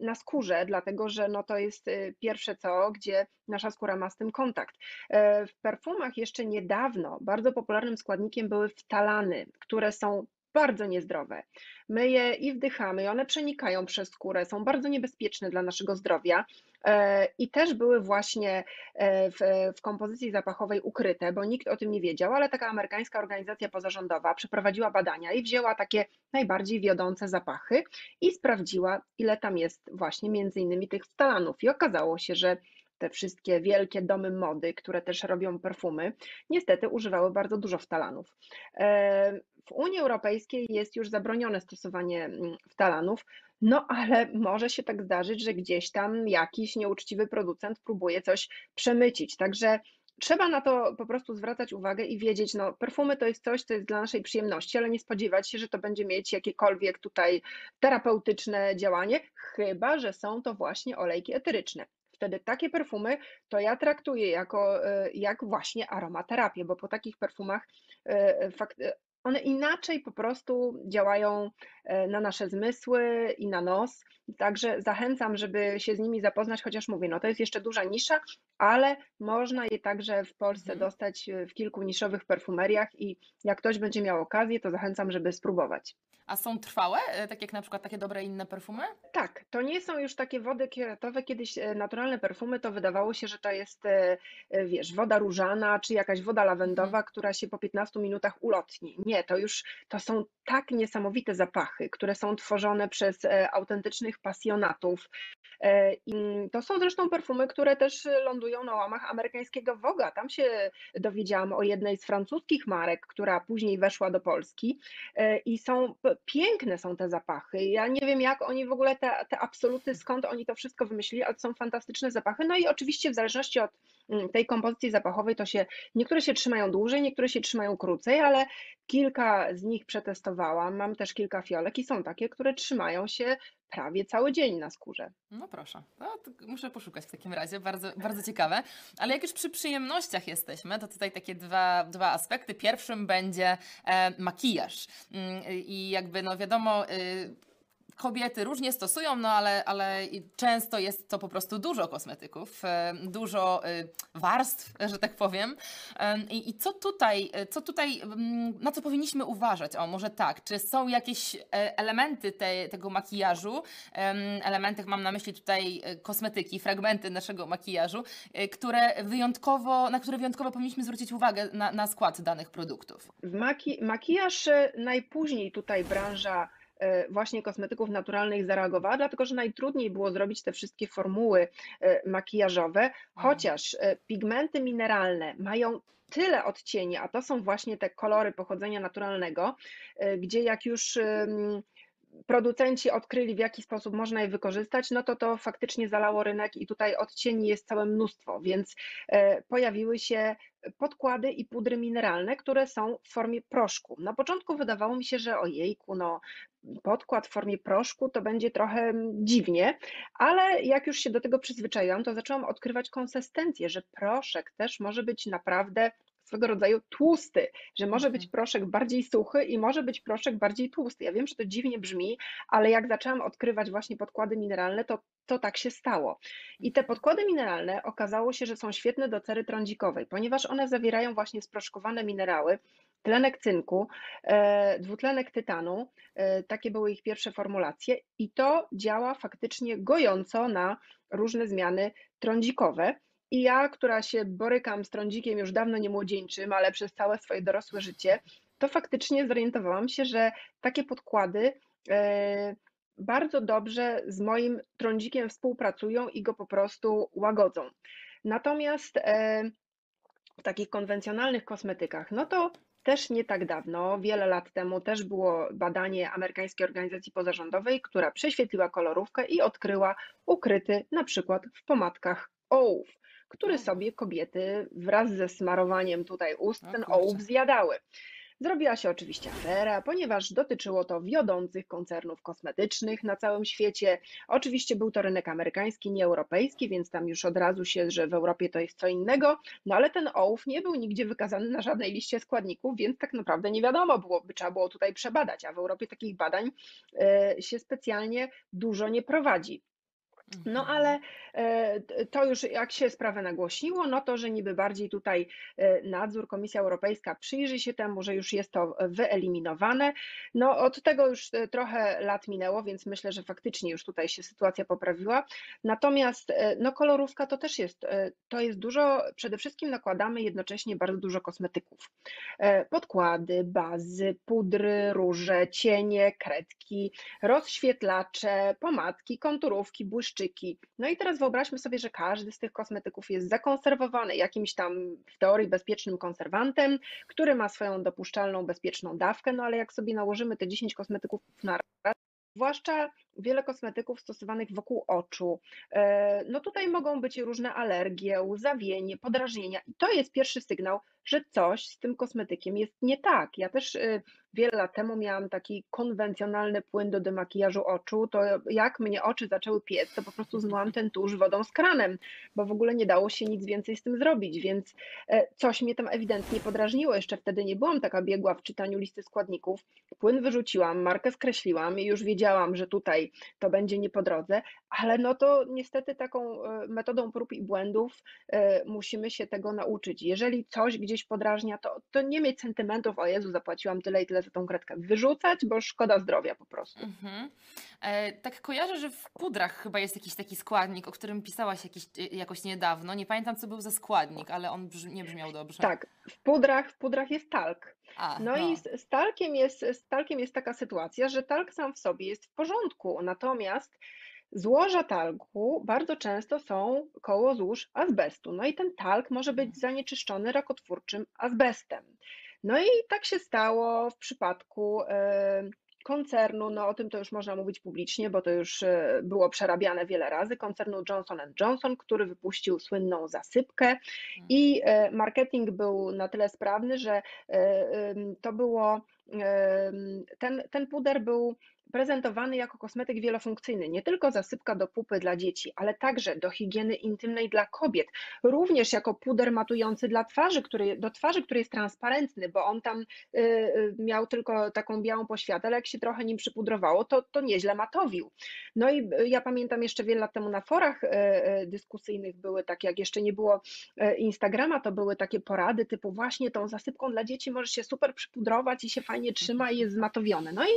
na skórze, dlatego że no to jest y, pierwsze co, gdzie nasza skóra ma z tym kontakt. E, w perfumach jeszcze niedawno bardzo popularnym składnikiem były wtalany, które są bardzo niezdrowe. My je i wdychamy, one przenikają przez skórę, są bardzo niebezpieczne dla naszego zdrowia. E, I też były właśnie e, w, w kompozycji zapachowej ukryte, bo nikt o tym nie wiedział, ale taka amerykańska organizacja pozarządowa przeprowadziła badania i wzięła takie najbardziej wiodące zapachy i sprawdziła, ile tam jest właśnie między innymi tych stalanów. I okazało się, że te wszystkie wielkie domy mody, które też robią perfumy, niestety używały bardzo dużo wtalanów. E, w Unii Europejskiej jest już zabronione stosowanie mm, wtalanów, no ale może się tak zdarzyć, że gdzieś tam jakiś nieuczciwy producent próbuje coś przemycić. Także trzeba na to po prostu zwracać uwagę i wiedzieć, no perfumy to jest coś, co jest dla naszej przyjemności, ale nie spodziewać się, że to będzie mieć jakiekolwiek tutaj terapeutyczne działanie, chyba że są to właśnie olejki eteryczne. Wtedy takie perfumy to ja traktuję jako e, jak właśnie aromaterapię, bo po takich perfumach e, fakt, one inaczej po prostu działają e, na nasze zmysły i na nos. Także zachęcam, żeby się z nimi zapoznać, chociaż mówię, no to jest jeszcze duża nisza, ale można je także w Polsce Mhm. dostać w kilku niszowych perfumeriach i jak ktoś będzie miał okazję, to zachęcam, żeby spróbować. A są trwałe, e, tak jak na przykład takie dobre inne perfumy? Tak, to nie są już takie wody kwiatowe. Kiedyś e, naturalne perfumy to wydawało się, że to jest, e, e, wiesz, woda różana czy jakaś woda Mhm. lawendowa, która się po 15 minutach ulotni. Nie, to już to są tak niesamowite zapachy, które są tworzone przez e, autentycznych pasjonatów. E, I to są zresztą perfumy, które też lądują na łamach amerykańskiego Vogue'a. Tam się dowiedziałam o jednej z francuskich marek, która później weszła do Polski E, i są piękne są te zapachy. Ja nie wiem, jak oni w ogóle te, te absoluty, skąd oni to wszystko wymyślili, ale są fantastyczne zapachy. No i oczywiście w zależności od mm, tej kompozycji zapachowej, to się niektóre się trzymają dłużej, niektóre się trzymają krócej, ale kilka z nich przetestowałam. Mam też kilka fiolek i są takie, które trzymają się prawie cały dzień na skórze. No proszę, no, muszę poszukać w takim razie, bardzo, bardzo ciekawe. Ale jak już przy przyjemnościach jesteśmy, to tutaj takie dwa, dwa aspekty. Pierwszym będzie e, makijaż. Mm, I jakby, no wiadomo, y, kobiety różnie stosują, no ale, ale często jest to po prostu dużo kosmetyków, e, dużo y, warstw, *laughs* że tak powiem. Em, I, co tutaj, e, co tutaj, mm, na co powinniśmy uważać? O, może tak, czy są jakieś e, elementy te, tego makijażu, em, elementy, mam na myśli tutaj e, kosmetyki, fragmenty naszego makijażu, e, które wyjątkowo, na które wyjątkowo powinniśmy zwrócić uwagę na, na skład danych produktów? Maki makijaż e, najpóźniej tutaj branża e, właśnie kosmetyków naturalnych zareagowała, dlatego że najtrudniej było zrobić te wszystkie formuły e, makijażowe, chociaż e, pigmenty mineralne mają tyle odcieni, a to są właśnie te kolory pochodzenia naturalnego, e, gdzie jak już producenci odkryli, w jaki sposób można je wykorzystać, no to to faktycznie zalało rynek i tutaj odcieni jest całe mnóstwo, więc e, pojawiły się podkłady i pudry mineralne, które są w formie proszku. Na początku wydawało mi się, że ojejku, no podkład w formie proszku to będzie trochę dziwnie, ale jak już się do tego przyzwyczaiłam, to zaczęłam odkrywać konsystencję, że proszek też może być naprawdę swego rodzaju tłusty, że może być Mhm. proszek bardziej suchy i może być proszek bardziej tłusty. Ja wiem, że to dziwnie brzmi, ale jak zaczęłam odkrywać właśnie podkłady mineralne, to, to tak się stało. I te podkłady mineralne okazało się, że są świetne do cery trądzikowej, ponieważ one zawierają właśnie sproszkowane minerały, tlenek cynku, e, dwutlenek tytanu, e, takie były ich pierwsze formulacje i to działa faktycznie gojąco na różne zmiany trądzikowe. I ja, która się borykam z trądzikiem już dawno nie młodzieńczym, ale przez całe swoje dorosłe życie, to faktycznie zorientowałam się, że takie podkłady e, bardzo dobrze z moim trądzikiem współpracują i go po prostu łagodzą. Natomiast e, w takich konwencjonalnych kosmetykach, no to też nie tak dawno, wiele lat temu, też było badanie amerykańskiej organizacji pozarządowej, która prześwietliła kolorówkę i odkryła ukryty na przykład w pomadkach ołów, który O. sobie kobiety wraz ze smarowaniem tutaj ust ten ołów zjadały. Zrobiła się oczywiście afera, ponieważ dotyczyło to wiodących koncernów kosmetycznych na całym świecie. Oczywiście był to rynek amerykański, nie europejski, więc tam już od razu się, że w Europie to jest co innego. No ale ten ołów nie był nigdzie wykazany na żadnej liście składników, więc tak naprawdę nie wiadomo było, by trzeba było tutaj przebadać, a w Europie takich badań e, się specjalnie dużo nie prowadzi. No Mhm. ale e, to już jak się sprawę nagłośniło, no to, że niby bardziej tutaj e, nadzór, Komisja Europejska przyjrzy się temu, że już jest to wyeliminowane. No od tego już e, trochę lat minęło, więc myślę, że faktycznie już tutaj się sytuacja poprawiła. Natomiast no kolorówka to też jest, to jest dużo, przede wszystkim nakładamy jednocześnie bardzo dużo kosmetyków. Podkłady, bazy, pudry, róże, cienie, kredki, rozświetlacze, pomadki, konturówki, błyszczyki. No i teraz wyobraźmy sobie, że każdy z tych kosmetyków jest zakonserwowany jakimś tam w teorii bezpiecznym konserwantem, który ma swoją dopuszczalną bezpieczną dawkę, no ale jak sobie nałożymy te 10 kosmetyków na raz, zwłaszcza wiele kosmetyków stosowanych wokół oczu, e, no tutaj mogą być różne alergie, łzawienie, podrażnienia i to jest pierwszy sygnał, że coś z tym kosmetykiem jest nie tak. Ja też e, wiele lat temu miałam taki konwencjonalny płyn do demakijażu oczu, to jak mnie oczy zaczęły piec, to po prostu zmyłam ten tusz wodą z kranem, bo w ogóle nie dało się nic więcej z tym zrobić, więc e, coś mnie tam ewidentnie podrażniło. Jeszcze wtedy nie byłam taka biegła w czytaniu listy składników. Płyn wyrzuciłam, markę skreśliłam i już wiedziałam, że tutaj to będzie nie po drodze, ale no to niestety taką e, metodą prób i błędów e, musimy się tego nauczyć. Jeżeli coś gdzieś podrażnia, to, to nie mieć sentymentów, o Jezu, zapłaciłam tyle i tyle za tą kredkę. Wyrzucać, bo szkoda zdrowia po prostu. Mhm. E, tak kojarzę, że w pudrach chyba jest jakiś taki składnik, o którym pisałaś jakiś, e, jakoś niedawno. Nie pamiętam, co był za składnik, ale on brz- nie brzmiał dobrze. Tak, w pudrach, w pudrach jest talk. A, No i z, z talkiem jest, z talkiem jest taka sytuacja, że talk sam w sobie jest w porządku, natomiast złoża talku bardzo często są koło złóż azbestu. No i ten talk może być zanieczyszczony rakotwórczym azbestem. No i tak się stało w przypadku koncernu, no o tym to już można mówić publicznie, bo to już e, było przerabiane wiele razy, koncernu Johnson Johnson, który wypuścił słynną zasypkę i e, marketing był na tyle sprawny, że e, to było, ten, ten puder był prezentowany jako kosmetyk wielofunkcyjny, nie tylko zasypka do pupy dla dzieci, ale także do higieny intymnej dla kobiet, również jako puder matujący dla twarzy, który, do twarzy, który jest transparentny, bo on tam y, y, miał tylko taką białą poświatę, ale jak się trochę nim przypudrowało, to, to nieźle matowił. No i y, ja pamiętam jeszcze wiele lat temu na forach y, y, dyskusyjnych były takie, jak jeszcze nie było e, Instagrama, to były takie porady typu właśnie tą zasypką dla dzieci możesz się super przypudrować i się fajnie trzyma i jest zmatowione. No i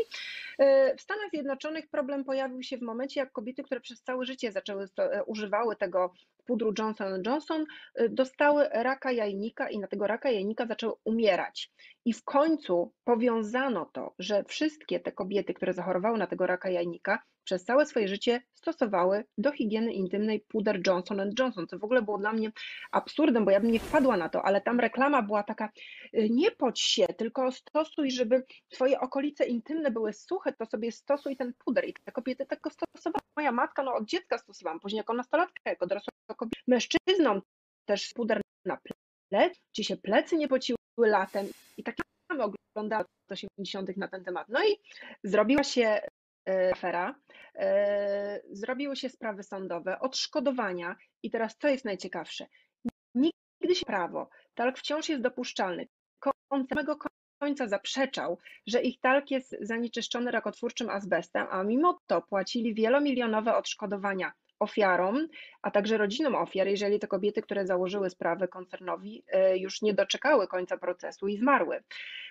w Stanach Zjednoczonych problem pojawił się w momencie, jak kobiety, które przez całe życie zaczęły e, używały tego pudru Johnson Johnson, e, dostały raka jajnika i na tego raka jajnika zaczęły umierać. I w końcu powiązano to, że wszystkie te kobiety, które zachorowały na tego raka jajnika, przez całe swoje życie stosowały do higieny intymnej puder Johnson Johnson, co w ogóle było dla mnie absurdem, bo ja bym nie wpadła na to, ale tam reklama była taka, y, nie podź się, tylko stosuj, żeby twoje okolice intymne były suche, to sobie stosuj ten puder. I te kobiety tego stosowały. Moja matka, no od dziecka stosowałam, później jako nastolatka, jako dorosła kobieta. Mężczyznom też puder na plec, ci się plecy nie pociły latem i takie mamy oglądałam w 80 na ten temat. No i zrobiła się afera, e, zrobiły się sprawy sądowe, odszkodowania i teraz co jest najciekawsze? Nigdy się prawo, talk wciąż jest dopuszczalny. On samego końca zaprzeczał, że ich talk jest zanieczyszczony rakotwórczym azbestem, a mimo to płacili wielomilionowe odszkodowania ofiarom, a także rodzinom ofiar, jeżeli te kobiety, które założyły sprawę koncernowi, e, już nie doczekały końca procesu i zmarły.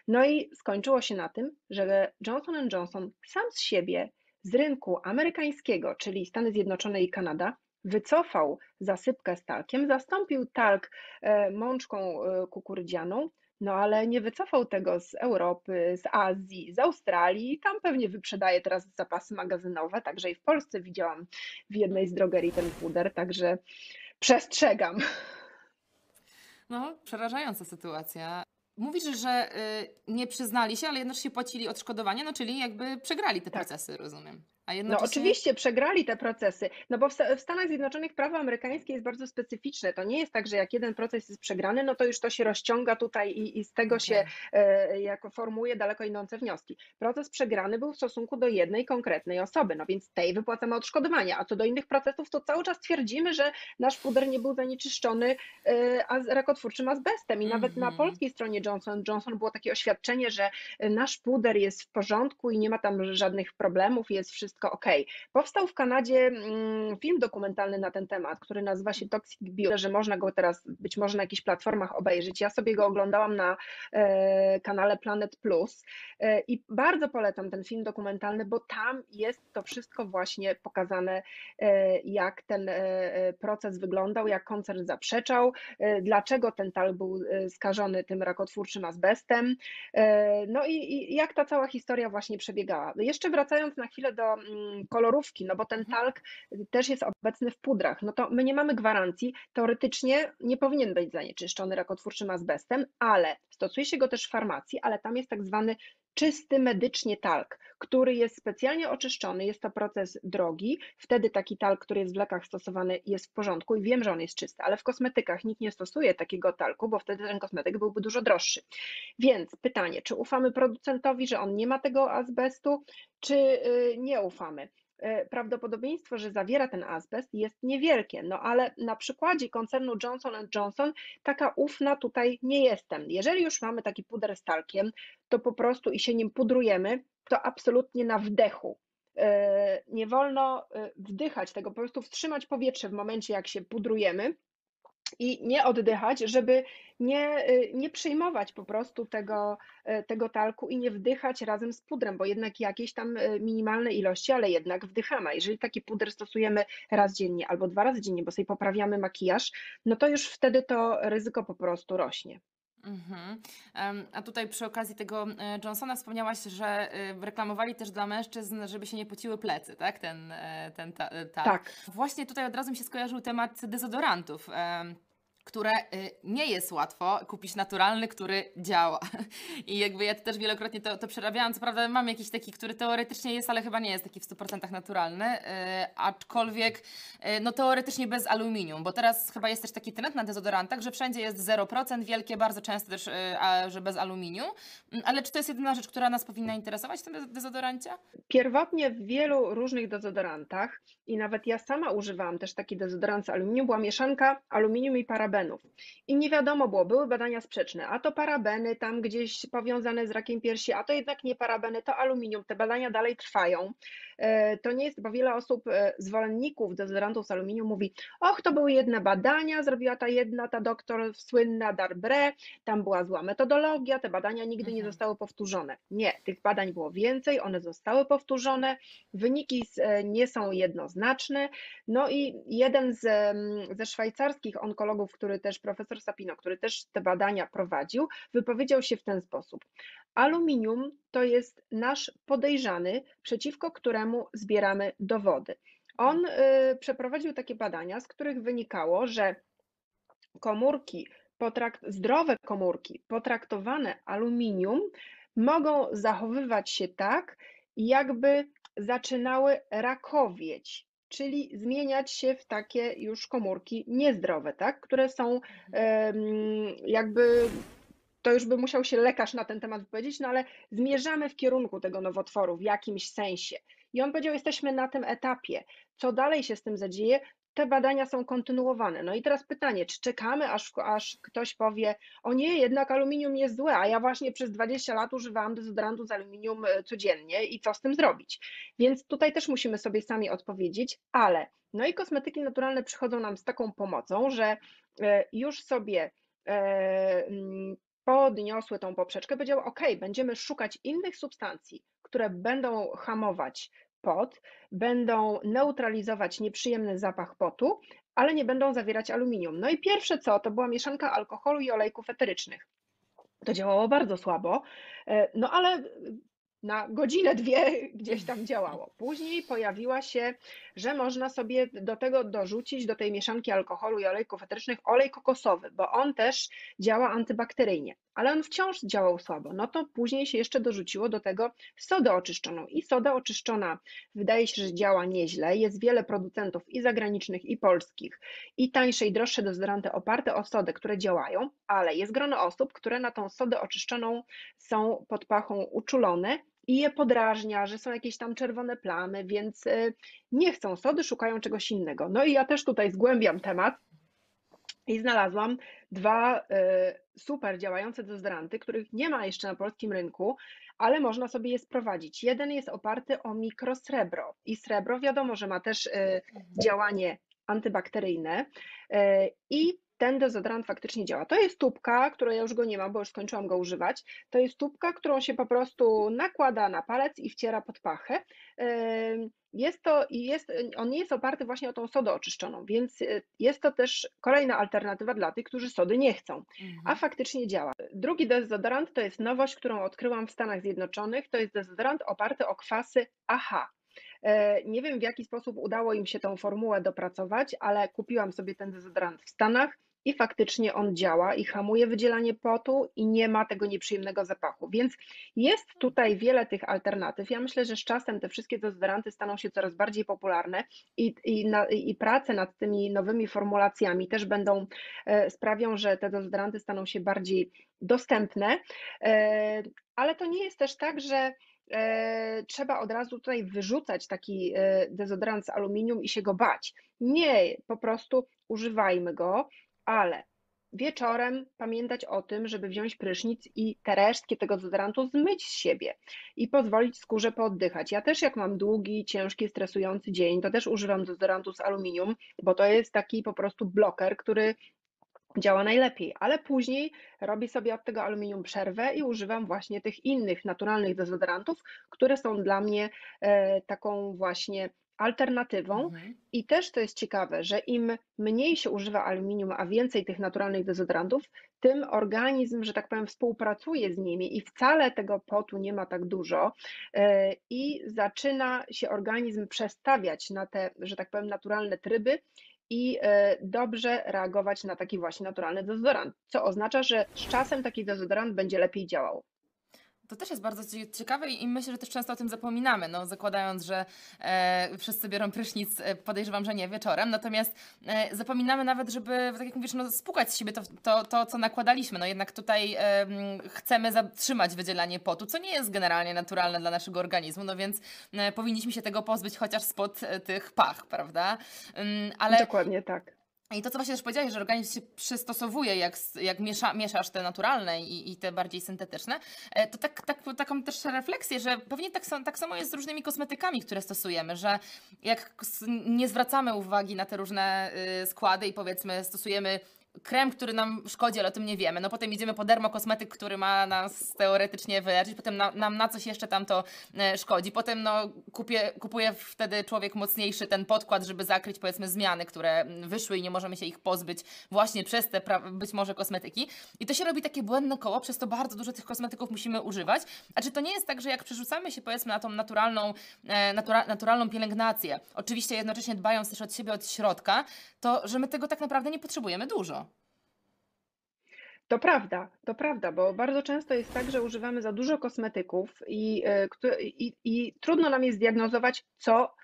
No i skończyło się na tym, że Johnson Johnson sam z siebie z rynku amerykańskiego, czyli Stany Zjednoczone i Kanada, wycofał zasypkę z talkiem, zastąpił talk e, mączką e, kukurydzianą, no ale nie wycofał tego z Europy, z Azji, z Australii. Tam pewnie wyprzedaje teraz zapasy magazynowe, także i w Polsce widziałam w jednej z drogerii ten puder, także przestrzegam. No, przerażająca sytuacja. Mówisz, że y, nie przyznali się, ale jednocześnie płacili odszkodowanie, no czyli jakby przegrali te Tak. procesy, rozumiem. A No jednocześnie... oczywiście przegrali te procesy, no bo w, Sta- w Stanach Zjednoczonych prawo amerykańskie jest bardzo specyficzne. To nie jest tak, że jak jeden proces jest przegrany, no to już to się rozciąga tutaj i, i z tego się Okej. e, jako formuje daleko idące wnioski. Proces przegrany był w stosunku do jednej konkretnej osoby, no więc tej wypłacamy odszkodowania, a co do innych procesów, to cały czas twierdzimy, że nasz puder nie był zanieczyszczony e, az, rakotwórczym azbestem i nawet na Mhm. polskiej stronie Johnson Johnson było takie oświadczenie, że nasz puder jest w porządku i nie ma tam żadnych problemów, jest wszystko wszystko ok. Powstał w Kanadzie mm, film dokumentalny na ten temat, który nazywa się Toxic Bio, że można go teraz być może na jakichś platformach obejrzeć. Ja sobie go oglądałam na e, kanale Planet Plus e, i bardzo polecam ten film dokumentalny, bo tam jest to wszystko właśnie pokazane, e, jak ten proces wyglądał, jak koncern zaprzeczał, dlaczego ten talk był skażony tym rakotwórczym azbestem, no i, jak ta cała historia właśnie przebiegała. Jeszcze wracając na chwilę do kolorówki, no bo ten mhm. talk też jest obecny w pudrach, no to my nie mamy gwarancji, teoretycznie nie powinien być zanieczyszczony rakotwórczym azbestem, ale stosuje się go też w farmacji, ale tam jest tak zwany czysty medycznie talk, który jest specjalnie oczyszczony. Jest to proces drogi. Wtedy taki talk, który jest w lekach stosowany, jest w porządku i wiem, że on jest czysty, ale w kosmetykach nikt nie stosuje takiego talku, bo wtedy ten kosmetyk byłby dużo droższy. Więc pytanie, czy ufamy producentowi, że on nie ma tego azbestu, czy y, nie ufamy? E, prawdopodobieństwo, że zawiera ten azbest jest niewielkie, no ale na przykładzie koncernu Johnson Johnson taka ufna tutaj nie jestem. Jeżeli już mamy taki puder z talkiem, to po prostu i się nim pudrujemy, to absolutnie na wdechu. E, nie wolno e, wdychać tego, po prostu wstrzymać powietrze w momencie, jak się pudrujemy i nie oddychać, żeby nie, y, nie przyjmować po prostu tego, y, tego talku i nie wdychać razem z pudrem, bo jednak jakieś tam y, minimalne ilości, ale jednak wdychamy. Jeżeli taki puder stosujemy raz dziennie albo dwa razy dziennie, bo sobie poprawiamy makijaż, no to już wtedy to ryzyko po prostu rośnie. Mhm. A tutaj przy okazji tego e, Johnsona wspomniałaś, że reklamowali też dla mężczyzn, żeby się nie pociły plecy, tak? Ten, e, ten ta, e, tak. Właśnie tutaj od razu mi się skojarzył temat dezodorantów które y, nie jest łatwo kupić naturalny, który działa. *laughs* I jakby ja też wielokrotnie to, to przerabiałam. Co prawda mam jakiś taki, który teoretycznie jest, ale chyba nie jest taki w 100% naturalny, y, aczkolwiek y, no teoretycznie bez aluminium, bo teraz chyba jest też taki trend na dezodorantach, że wszędzie jest 0%, wielkie, bardzo często też, że bez aluminium. Mm, ale czy to jest jedyna rzecz, która nas powinna interesować w tym dezodorancie? Pierwotnie w wielu różnych dezodorantach i nawet ja sama używałam też taki dezodorant z aluminium, była mieszanka aluminium i parabenów parabenów. I nie wiadomo było, były badania sprzeczne, a to parabeny tam gdzieś powiązane z rakiem piersi, a to jednak nie parabeny, to aluminium. Te badania dalej trwają. E, to nie jest, bo wiele osób, e, zwolenników dezodorantów z aluminium mówi, och, to były jedne badania, zrobiła ta jedna, ta doktor słynna Darbre, tam była zła metodologia, te badania nigdy nie mhm. zostały powtórzone. Nie, tych badań było więcej, one zostały powtórzone, wyniki e, nie są jednoznaczne, no i jeden z, ze szwajcarskich onkologów, który też, profesor Sapino, który też te badania prowadził, wypowiedział się w ten sposób. Aluminium to jest nasz podejrzany, przeciwko któremu zbieramy dowody. On y, przeprowadził takie badania, z których wynikało, że komórki, potrakt, zdrowe komórki potraktowane aluminium mogą zachowywać się tak, jakby zaczynały rakowieć czyli zmieniać się w takie już komórki niezdrowe, tak? które są jakby to już by musiał się lekarz na ten temat powiedzieć, no ale zmierzamy w kierunku tego nowotworu w jakimś sensie. I on powiedział, jesteśmy na tym etapie. Co dalej się z tym zadzieje? te badania są kontynuowane. No i teraz pytanie, czy czekamy, aż, aż ktoś powie, o nie, jednak aluminium jest złe, a ja właśnie przez 20 lat używałam dezodorantu z aluminium e, codziennie i co z tym zrobić? Więc tutaj też musimy sobie sami odpowiedzieć, ale no i kosmetyki naturalne przychodzą nam z taką pomocą, że e, już sobie e, mm, podniosły tą poprzeczkę, powiedział, ok, będziemy szukać innych substancji, które będą hamować pot, będą neutralizować nieprzyjemny zapach potu, ale nie będą zawierać aluminium. No i pierwsze co, to była mieszanka alkoholu i olejków eterycznych. To działało bardzo słabo, e, no ale na godzinę, dwie gdzieś tam *laughs* działało. Później pojawiła się, że można sobie do tego dorzucić, do tej mieszanki alkoholu i olejków eterycznych, olej kokosowy, bo on też działa antybakteryjnie, ale on wciąż działał słabo. No to później się jeszcze dorzuciło do tego sodę oczyszczoną. I soda oczyszczona wydaje się, że działa nieźle. Jest wiele producentów i zagranicznych, i polskich, i tańsze, i droższe dezodoranty oparte o sodę, które działają, ale jest grono osób, które na tą sodę oczyszczoną są pod pachą uczulone i je podrażnia, że są jakieś tam czerwone plamy, więc y, nie chcą sody, szukają czegoś innego. No i ja też tutaj zgłębiam temat i znalazłam dwa y, super działające dezodoranty, których nie ma jeszcze na polskim rynku, ale można sobie je sprowadzić. Jeden jest oparty o mikrosrebro i srebro wiadomo, że ma też e, działanie antybakteryjne i ten dezodorant faktycznie działa. To jest tubka, której ja już go nie mam, bo już skończyłam go używać. To jest tubka, którą się po prostu nakłada na palec i wciera pod pachę. Jest to, jest, on nie jest oparty właśnie o tą sodę oczyszczoną, więc y, jest to też kolejna alternatywa dla tych, którzy sody nie chcą, a Mhm. faktycznie działa. Drugi dezodorant to jest nowość, którą odkryłam w Stanach Zjednoczonych. To jest dezodorant oparty o kwasy AHA. E, Nie wiem, w jaki sposób udało im się tą formułę dopracować, ale kupiłam sobie ten dezodorant w Stanach i faktycznie on działa i hamuje wydzielanie potu i nie ma tego nieprzyjemnego zapachu. Więc jest tutaj wiele tych alternatyw. Ja myślę, że z czasem te wszystkie dezodoranty staną się coraz bardziej popularne i, i, na, i prace nad tymi nowymi formulacjami też będą e, sprawią, że te dezodoranty staną się bardziej dostępne. E, Ale to nie jest też tak, że e, trzeba od razu tutaj wyrzucać taki dezodorant z aluminium i się go bać. Nie, po prostu używajmy go, ale wieczorem pamiętać o tym, żeby wziąć prysznic i te resztki tego dezodorantu zmyć z siebie i pozwolić skórze pooddychać. Ja też jak mam długi, ciężki, stresujący dzień, to też używam dezodorantu z aluminium, bo to jest taki po prostu bloker, który działa najlepiej, ale później robię sobie od tego aluminium przerwę i używam właśnie tych innych naturalnych dezodorantów, które są dla mnie e, taką właśnie alternatywą. Mhm. I też to jest ciekawe, że im mniej się używa aluminium, a więcej tych naturalnych dezodorantów, tym organizm, że tak powiem, współpracuje z nimi i wcale tego potu nie ma tak dużo e, i zaczyna się organizm przestawiać na te, że tak powiem, naturalne tryby i e, dobrze reagować na taki właśnie naturalny dezodorant, co oznacza, że z czasem taki dezodorant będzie lepiej działał. To też jest bardzo cie- ciekawe i myślę, że też często o tym zapominamy, no, zakładając, że e, wszyscy biorą prysznic, e, podejrzewam, że nie wieczorem, natomiast e, zapominamy nawet, żeby, tak jak mówisz, no, spłukać z siebie to, to, to, co nakładaliśmy. No jednak tutaj e, chcemy zatrzymać wydzielanie potu, co nie jest generalnie naturalne dla naszego organizmu, no więc e, powinniśmy się tego pozbyć chociaż spod e, tych pach, prawda? Ym, ale Dokładnie tak. I to, co właśnie też powiedziałeś, że organizm się przystosowuje, jak, jak miesza, mieszasz te naturalne i, i te bardziej syntetyczne, e, to tak, tak, taką też refleksję, że pewnie tak, tak samo jest z różnymi kosmetykami, które stosujemy, że jak nie zwracamy uwagi na te różne y, składy i powiedzmy stosujemy krem, który nam szkodzi, ale o tym nie wiemy. No potem idziemy po dermokosmetyk, który ma nas teoretycznie wyleczyć, potem na, nam na coś jeszcze tam to e, szkodzi. Potem no, kupię, kupuje wtedy człowiek mocniejszy ten podkład, żeby zakryć powiedzmy zmiany, które wyszły i nie możemy się ich pozbyć właśnie przez te być może kosmetyki. I to się robi takie błędne koło, przez to bardzo dużo tych kosmetyków musimy używać. A czy to nie jest tak, że jak przerzucamy się powiedzmy na tą naturalną, e, natura, naturalną pielęgnację, oczywiście jednocześnie dbając też od siebie od środka, to że my tego tak naprawdę nie potrzebujemy dużo. To prawda, to prawda, bo bardzo często jest tak, że używamy za dużo kosmetyków i, e, i, i trudno nam jest zdiagnozować, co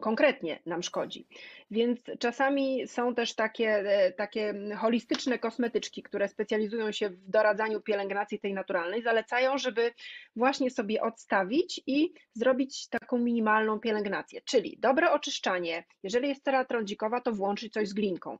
konkretnie nam szkodzi. Więc czasami są też takie, e, takie holistyczne kosmetyczki, które specjalizują się w doradzaniu pielęgnacji tej naturalnej, zalecają, żeby właśnie sobie odstawić i zrobić taką minimalną pielęgnację, czyli dobre oczyszczanie. Jeżeli jest cera trądzikowa, to włączyć coś z glinką.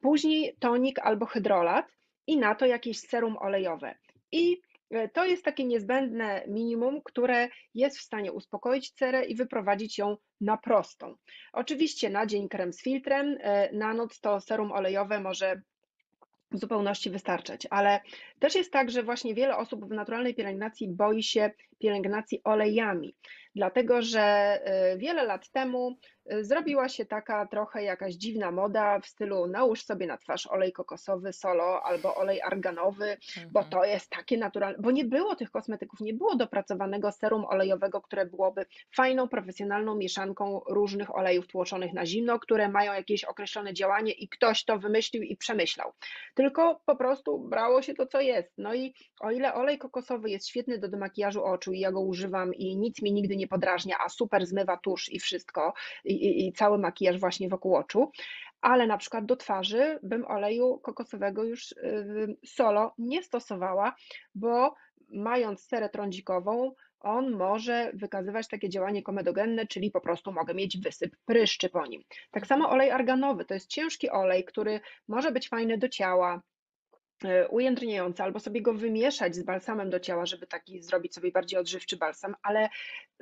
Później tonik albo hydrolat i na to jakieś serum olejowe. I e, to jest takie niezbędne minimum, które jest w stanie uspokoić cerę i wyprowadzić ją na prostą. Oczywiście na dzień krem z filtrem, e, na noc to serum olejowe może w zupełności wystarczać, ale też jest tak, że właśnie wiele osób w naturalnej pielęgnacji boi się pielęgnacji olejami, dlatego że e, wiele lat temu e, zrobiła się taka trochę jakaś dziwna moda w stylu nałóż sobie na twarz olej kokosowy solo albo olej arganowy, bo Mhm. to jest takie naturalne, bo nie było tych kosmetyków, nie było dopracowanego serum olejowego, które byłoby fajną, profesjonalną mieszanką różnych olejów tłoczonych na zimno, które mają jakieś określone działanie i ktoś to wymyślił i przemyślał. Tylko po prostu brało się to, co jest. No i o ile olej kokosowy jest świetny do demakijażu oczu i ja go używam i nic mi nigdy nie podrażnia, a super zmywa tusz i wszystko i, i, i cały makijaż właśnie wokół oczu, ale na przykład do twarzy bym oleju kokosowego już y, solo nie stosowała, bo mając serę trądzikową, on może wykazywać takie działanie komedogenne, czyli po prostu mogę mieć wysyp pryszczy po nim. Tak samo olej arganowy to jest ciężki olej, który może być fajny do ciała, ujędrniający, albo sobie go wymieszać z balsamem do ciała, żeby taki zrobić sobie bardziej odżywczy balsam, ale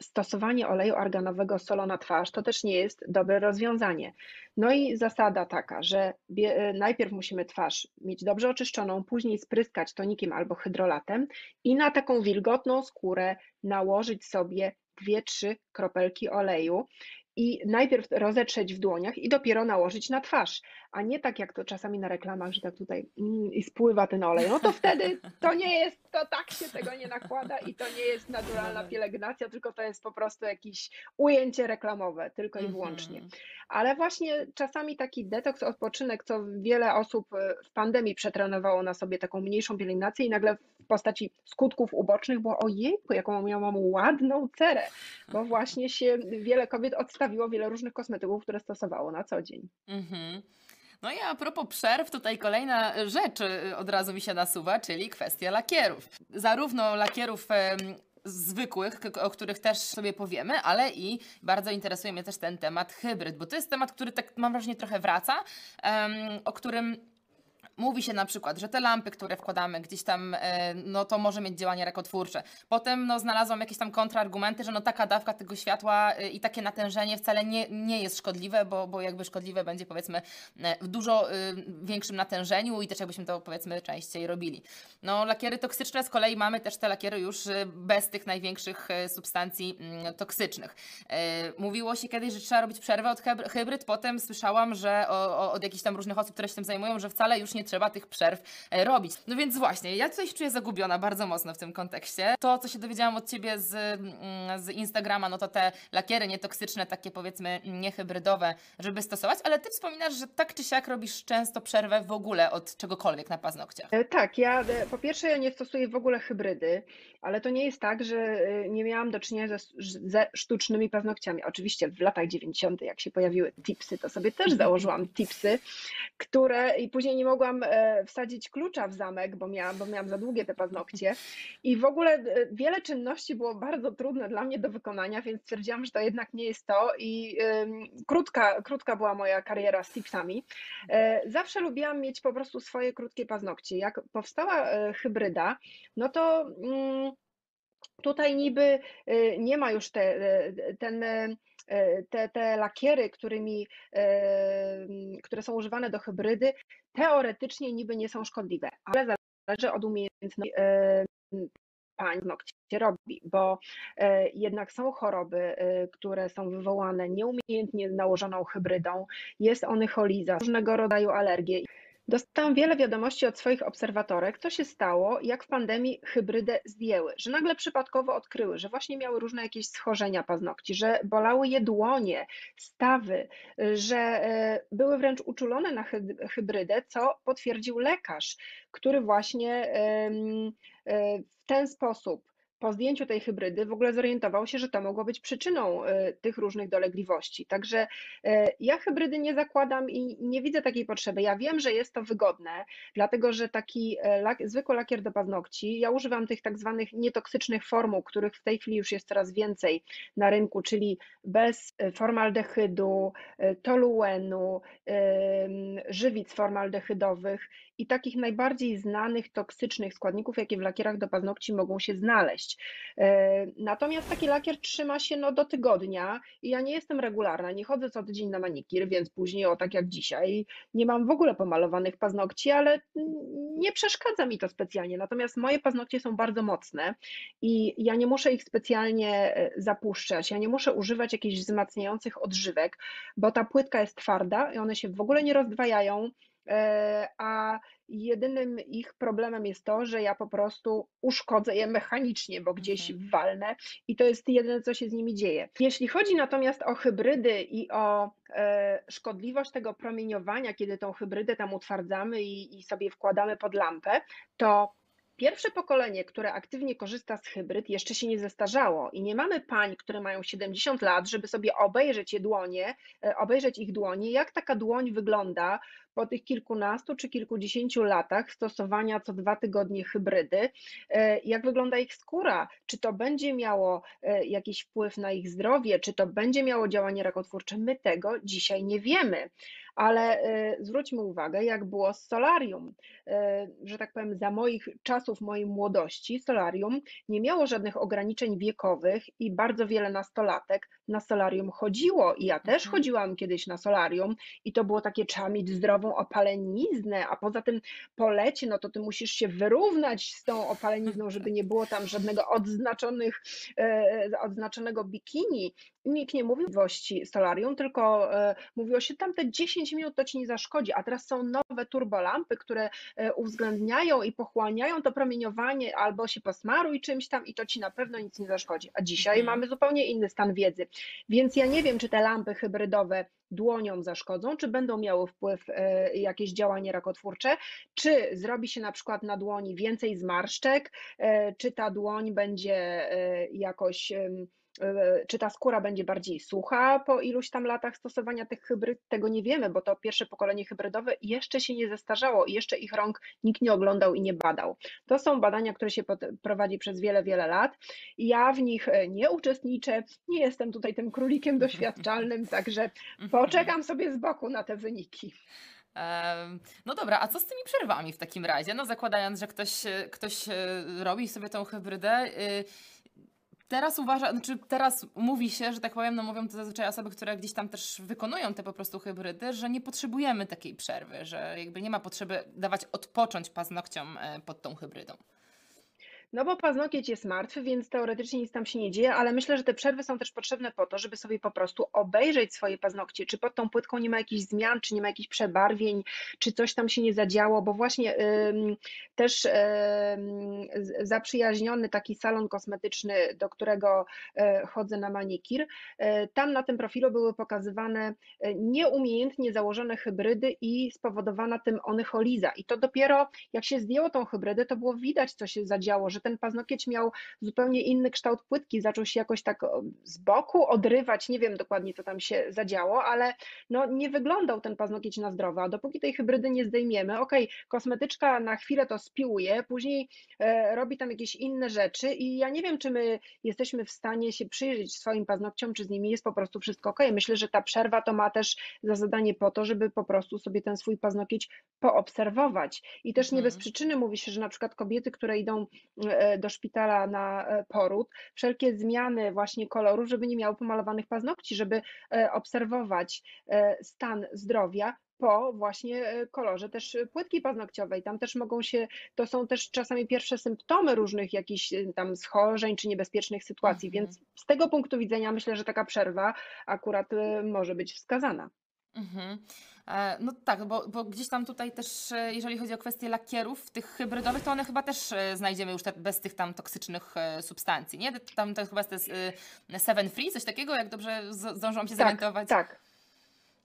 stosowanie oleju arganowego solo na twarz to też nie jest dobre rozwiązanie. No i zasada taka, że bie- najpierw musimy twarz mieć dobrze oczyszczoną, później spryskać tonikiem albo hydrolatem i na taką wilgotną skórę nałożyć sobie dwie, trzy kropelki oleju i najpierw rozetrzeć w dłoniach i dopiero nałożyć na twarz, a nie tak jak to czasami na reklamach, że tak tutaj mm, i spływa ten olej. No to wtedy to nie jest, to tak się tego nie nakłada i to nie jest naturalna pielęgnacja, tylko to jest po prostu jakieś ujęcie reklamowe, tylko i wyłącznie. Mhm. Ale właśnie czasami taki detoks, odpoczynek, co wiele osób e, w pandemii przetrenowało na sobie taką mniejszą pielęgnację i nagle w postaci skutków ubocznych, bo ojejku, jaką miałam ładną cerę, bo właśnie się wiele kobiet odstawiło wiele różnych kosmetyków, które stosowało na co dzień. Mhm. No i a propos przerw, tutaj kolejna rzecz y, od razu mi się nasuwa, czyli kwestia lakierów. Zarówno lakierów zwykłych, o których też sobie powiemy, ale i bardzo interesuje mnie też ten temat hybryd, bo to jest temat, który tak mam wrażenie trochę wraca, o którym Mówi się na przykład, że te lampy, które wkładamy gdzieś tam, e, no to może mieć działanie rakotwórcze. Potem no, znalazłam jakieś tam kontrargumenty, że no taka dawka tego światła e, i takie natężenie wcale nie, nie jest szkodliwe, bo, bo jakby szkodliwe będzie powiedzmy e, w dużo większym natężeniu i też jakbyśmy to powiedzmy częściej robili. No lakiery toksyczne z kolei mamy też te lakiery już bez tych największych substancji mm, toksycznych. Mówiło się kiedyś, że trzeba robić przerwę od hybryd, potem słyszałam, że o, o, od jakichś tam różnych osób, które się tym zajmują, że wcale już nie trzeba tych przerw e, robić. No więc właśnie, ja się czuję zagubiona bardzo mocno w tym kontekście. To, co się dowiedziałam od Ciebie z, mm, z Instagrama, no to te lakiery nietoksyczne, takie powiedzmy niehybrydowe, żeby stosować, ale Ty wspominasz, że tak czy siak robisz często przerwę w ogóle od czegokolwiek na paznokciach. E, Tak, ja e, po pierwsze ja nie stosuję w ogóle hybrydy, ale to nie jest tak, że e, nie miałam do czynienia ze, ze sztucznymi paznokciami. Oczywiście w latach 90., jak się pojawiły tipsy, to sobie też założyłam tipsy, które i później nie mogłam e, wsadzić klucza w zamek, bo miałam, bo miałam za długie te paznokcie. I w ogóle e, wiele czynności było bardzo trudne dla mnie do wykonania, więc stwierdziłam, że to jednak nie jest to. I krótka, krótka była moja kariera z tipsami. E, Zawsze lubiłam mieć po prostu swoje krótkie paznokcie. Jak powstała hybryda, no to mm, tutaj niby e, nie ma już te, e, ten, e, te, te lakiery, którymi, mm, które są używane do hybrydy, teoretycznie niby nie są szkodliwe, ale zależy od umiejętności pań nokcie robi, bo jednak są choroby, które są wywołane nieumiejętnie nałożoną hybrydą, jest onycholiza, różnego rodzaju alergie. Dostałam wiele wiadomości od swoich obserwatorek, co się stało, jak w pandemii hybrydę zdjęły, że nagle przypadkowo odkryły, że właśnie miały różne jakieś schorzenia paznokci, że bolały je dłonie, stawy, że e, były wręcz uczulone na hy- hybrydę, co potwierdził lekarz, który właśnie e, w ten sposób po zdjęciu tej hybrydy w ogóle zorientował się, że to mogło być przyczyną e, tych różnych dolegliwości. Także e, ja hybrydy nie zakładam i nie widzę takiej potrzeby. Ja wiem, że jest to wygodne, dlatego że taki e, lak, zwykły lakier do paznokci, ja używam tych tak zwanych nietoksycznych formuł, których w tej chwili już jest coraz więcej na rynku, czyli bez formaldehydu, toluenu, żywic formaldehydowych i takich najbardziej znanych toksycznych składników, jakie w lakierach do paznokci mogą się znaleźć. E, Natomiast taki lakier trzyma się no, do tygodnia i ja nie jestem regularna, nie chodzę co tydzień na manikir, więc później, o tak jak dzisiaj, nie mam w ogóle pomalowanych paznokci, ale nie przeszkadza mi to specjalnie. Natomiast moje paznokcie są bardzo mocne i ja nie muszę ich specjalnie e, zapuszczać, ja nie muszę używać jakichś wzmacniających odżywek, bo ta płytka jest twarda i one się w ogóle nie rozdwajają. E, a jedynym ich problemem jest to, że ja po prostu uszkodzę je mechanicznie, bo gdzieś Mhm. walnę i to jest jedyne, co się z nimi dzieje. Jeśli chodzi natomiast o hybrydy i o e, szkodliwość tego promieniowania, kiedy tą hybrydę tam utwardzamy i, i sobie wkładamy pod lampę, to Pierwsze pokolenie, które aktywnie korzysta z hybryd, jeszcze się nie zestarzało i nie mamy pań, które mają 70 lat, żeby sobie obejrzeć je dłonie, e, obejrzeć ich dłonie, jak taka dłoń wygląda po tych kilkunastu czy kilkudziesięciu latach stosowania co dwa tygodnie hybrydy, e, jak wygląda ich skóra, czy to będzie miało e, jakiś wpływ na ich zdrowie, czy to będzie miało działanie rakotwórcze, my tego dzisiaj nie wiemy. Ale y, zwróćmy uwagę, jak było z solarium. Y, że tak powiem, za moich czasów, mojej młodości, solarium nie miało żadnych ograniczeń wiekowych i bardzo wiele nastolatek na solarium chodziło. I ja też Mhm. chodziłam kiedyś na solarium i to było takie, trzeba mieć zdrową opaleniznę, a poza tym po lecie, no to ty musisz się wyrównać z tą opalenizną, żeby nie było tam żadnego odznaczonych, e, odznaczonego bikini. Nikt nie mówił o solarium, tylko e, mówiło się tam te 10 minut to ci nie zaszkodzi, a teraz są nowe turbolampy, które e, uwzględniają i pochłaniają to promieniowanie, albo się posmaruj czymś tam i to ci na pewno nic nie zaszkodzi. A dzisiaj Mhm. mamy zupełnie inny stan wiedzy. Więc ja nie wiem, czy te lampy hybrydowe dłonią zaszkodzą, czy będą miały wpływ e, jakieś działanie rakotwórcze, czy zrobi się na przykład na dłoni więcej zmarszczek, czy ta dłoń będzie jakoś czy ta skóra będzie bardziej sucha po iluś tam latach stosowania tych hybryd, tego nie wiemy, bo to pierwsze pokolenie hybrydowe jeszcze się nie zestarzało i jeszcze ich rąk nikt nie oglądał i nie badał. To są badania, które się prowadzi przez wiele, wiele lat. Ja w nich e, nie uczestniczę, nie jestem tutaj tym królikiem doświadczalnym, *laughs* także Mhm. poczekam sobie z boku na te wyniki. No dobra, a co z tymi przerwami w takim razie? No zakładając, że ktoś, e, ktoś e, robi sobie tą hybrydę, y, teraz uważa, znaczy teraz mówi się, że tak powiem, no mówią to zazwyczaj osoby, które gdzieś tam też wykonują te po prostu hybrydy, że nie potrzebujemy takiej przerwy, że jakby nie ma potrzeby dawać odpocząć paznokciom e, pod tą hybrydą. No bo paznokieć jest martwy, więc teoretycznie nic tam się nie dzieje, ale myślę, że te przerwy są też potrzebne po to, żeby sobie po prostu obejrzeć swoje paznokcie, czy pod tą płytką nie ma jakichś zmian, czy nie ma jakichś przebarwień, czy coś tam się nie zadziało, bo właśnie ym, też z- zaprzyjaźniony taki salon kosmetyczny, do którego e, chodzę na manikir, e, tam na tym profilu były pokazywane e, nieumiejętnie założone hybrydy i spowodowana tym onycholiza. I to dopiero jak się zdjęło tą hybrydę, to było widać, co się zadziało, że ten paznokieć miał zupełnie inny kształt płytki, zaczął się jakoś tak z boku odrywać, nie wiem dokładnie, co tam się zadziało, ale no nie wyglądał ten paznokieć na zdrowo, a dopóki tej hybrydy nie zdejmiemy, okej, kosmetyczka na chwilę to spiłuje, później e, robi tam jakieś inne rzeczy i ja nie wiem, czy my jesteśmy w stanie się przyjrzeć swoim paznokciom, czy z nimi jest po prostu wszystko ok. Myślę, że ta przerwa to ma też za zadanie po to, żeby po prostu sobie ten swój paznokieć poobserwować. I też nie bez Mhm. przyczyny mówi się, że na przykład kobiety, które idą do szpitala na e, poród, wszelkie zmiany właśnie koloru, żeby nie miały pomalowanych paznokci, żeby e, obserwować e, stan zdrowia po właśnie e, kolorze też płytki paznokciowej. Tam też mogą się, to są też czasami pierwsze symptomy różnych jakichś e, tam schorzeń czy niebezpiecznych sytuacji, Mhm. więc z tego punktu widzenia myślę, że taka przerwa akurat e, może być wskazana. Mhm. E, No tak, bo, bo gdzieś tam tutaj też, e, jeżeli chodzi o kwestie lakierów, tych hybrydowych, to one chyba też e, znajdziemy już te, bez tych tam toksycznych substancji, nie? Tam to chyba jest Seven Free, coś takiego, jak dobrze zdążyłam się Tak, zorientować. tak.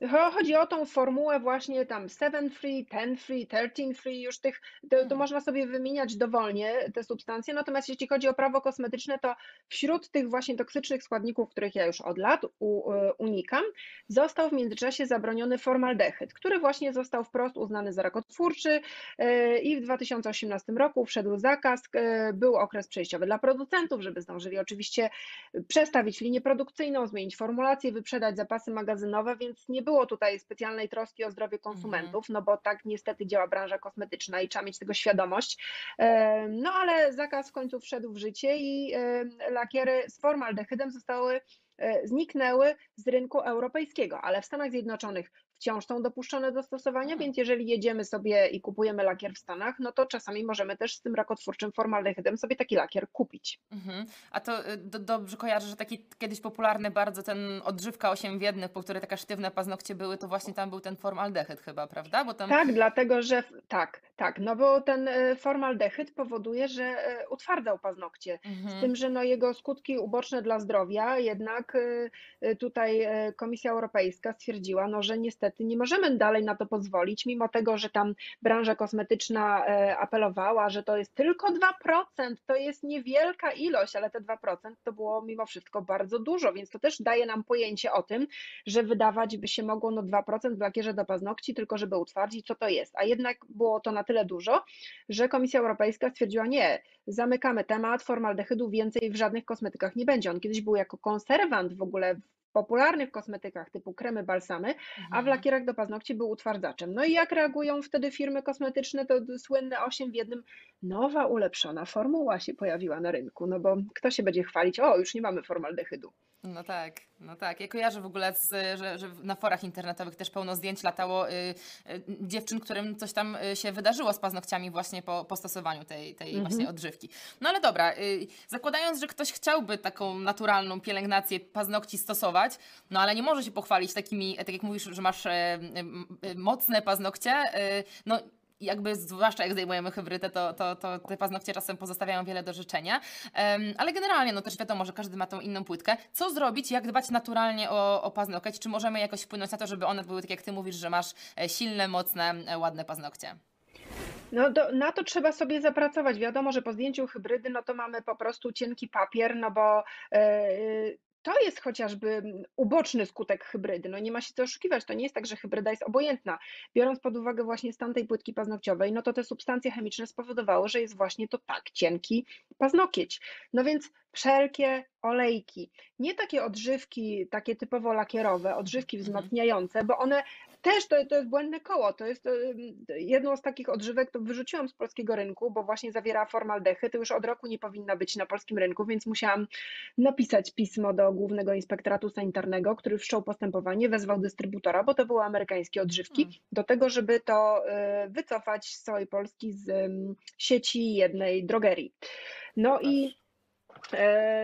Cho- Chodzi o tą formułę właśnie tam 7 free, 10 free, 13 free, już tych, to, to Mhm. można sobie wymieniać dowolnie te substancje, natomiast jeśli chodzi o prawo kosmetyczne, to wśród tych właśnie toksycznych składników, których ja już od lat u, unikam, został w międzyczasie zabroniony formaldehyd, który właśnie został wprost uznany za rakotwórczy e, i w 2018 roku wszedł zakaz, e, był okres przejściowy dla producentów, żeby zdążyli oczywiście przestawić linię produkcyjną, zmienić formulację, wyprzedać zapasy magazynowe, więc nie było tutaj specjalnej troski o zdrowie konsumentów, no bo tak niestety działa branża kosmetyczna i trzeba mieć tego świadomość. E, No ale zakaz w końcu wszedł w życie i e, lakiery z formaldehydem zostały e, zniknęły z rynku europejskiego, ale w Stanach Zjednoczonych wciąż są dopuszczone do stosowania, Mhm. więc jeżeli jedziemy sobie i kupujemy lakier w Stanach, no to czasami możemy też z tym rakotwórczym formaldehydem sobie taki lakier kupić. Mhm. A to y, do, dobrze kojarzę, że taki kiedyś popularny bardzo ten odżywka 8 w po której takie sztywne paznokcie były, to właśnie tam był ten formaldehyd chyba, prawda? Bo tam... Tak, dlatego że tak, tak, no bo ten e, formaldehyd powoduje, że e, utwardzał paznokcie. Z Mhm. tym, że no jego skutki uboczne dla zdrowia, jednak tutaj Komisja Europejska stwierdziła, no, że niestety nie możemy dalej na to pozwolić, mimo tego, że tam branża kosmetyczna e, apelowała, że to jest tylko 2%, to jest niewielka ilość, ale te 2% to było mimo wszystko bardzo dużo, więc to też daje nam pojęcie o tym, że wydawać by się mogło no 2% w lakierze do paznokci, tylko żeby utwardzić, co to jest. A jednak było to na tyle dużo, że Komisja Europejska stwierdziła, nie, zamykamy temat, formaldehydu więcej w żadnych kosmetykach nie będzie. On kiedyś był jako konserwant w ogóle popularnych kosmetykach typu kremy, balsamy, a w Mhm. lakierach do paznokci był utwardzaczem. No i jak reagują wtedy firmy kosmetyczne, to słynne 8 w jednym, nowa ulepszona formuła się pojawiła na rynku, no bo kto się będzie chwalić, o już nie mamy formaldehydu. No tak, no tak. Ja kojarzę w ogóle, z, że, że na forach internetowych też pełno zdjęć latało y, y, dziewczyn, którym coś tam y, się wydarzyło z paznokciami właśnie po, po stosowaniu tej, tej Mhm. właśnie odżywki. No ale dobra, y, zakładając, że ktoś chciałby taką naturalną pielęgnację paznokci stosować, no ale nie może się pochwalić takimi, tak jak mówisz, że masz e, mocne paznokcie, y, no jakby zwłaszcza jak zdejmujemy hybrydę, to, to, to te paznokcie czasem pozostawiają wiele do życzenia. Em, ale generalnie, no też wiadomo, że każdy ma tą inną płytkę. Co zrobić, jak dbać naturalnie o, o paznokieć? Czy możemy jakoś wpłynąć na to, żeby one były tak jak ty mówisz, że masz e, silne, mocne, e, ładne paznokcie? No do, na to trzeba sobie zapracować. Wiadomo, że po zdjęciu hybrydy, no to mamy po prostu cienki papier, no bo e, to jest chociażby uboczny skutek hybrydy. No nie ma się co oszukiwać. To nie jest tak, że hybryda jest obojętna. Biorąc pod uwagę właśnie stan tej płytki paznokciowej, no to te substancje chemiczne spowodowały, że jest właśnie to tak cienki paznokieć. No więc wszelkie olejki, nie takie odżywki, takie typowo lakierowe, odżywki Mhm. wzmacniające, bo one też to, to jest błędne koło. To jest jedną z takich odżywek, to wyrzuciłam z polskiego rynku, bo właśnie zawiera formaldehyd. To już od roku nie powinna być na polskim rynku, więc musiałam napisać pismo do Głównego Inspektoratu Sanitarnego, który wszczął postępowanie, wezwał dystrybutora, bo to były amerykańskie odżywki, Hmm. do tego, żeby to e, wycofać z całej Polski z sieci jednej drogerii. No i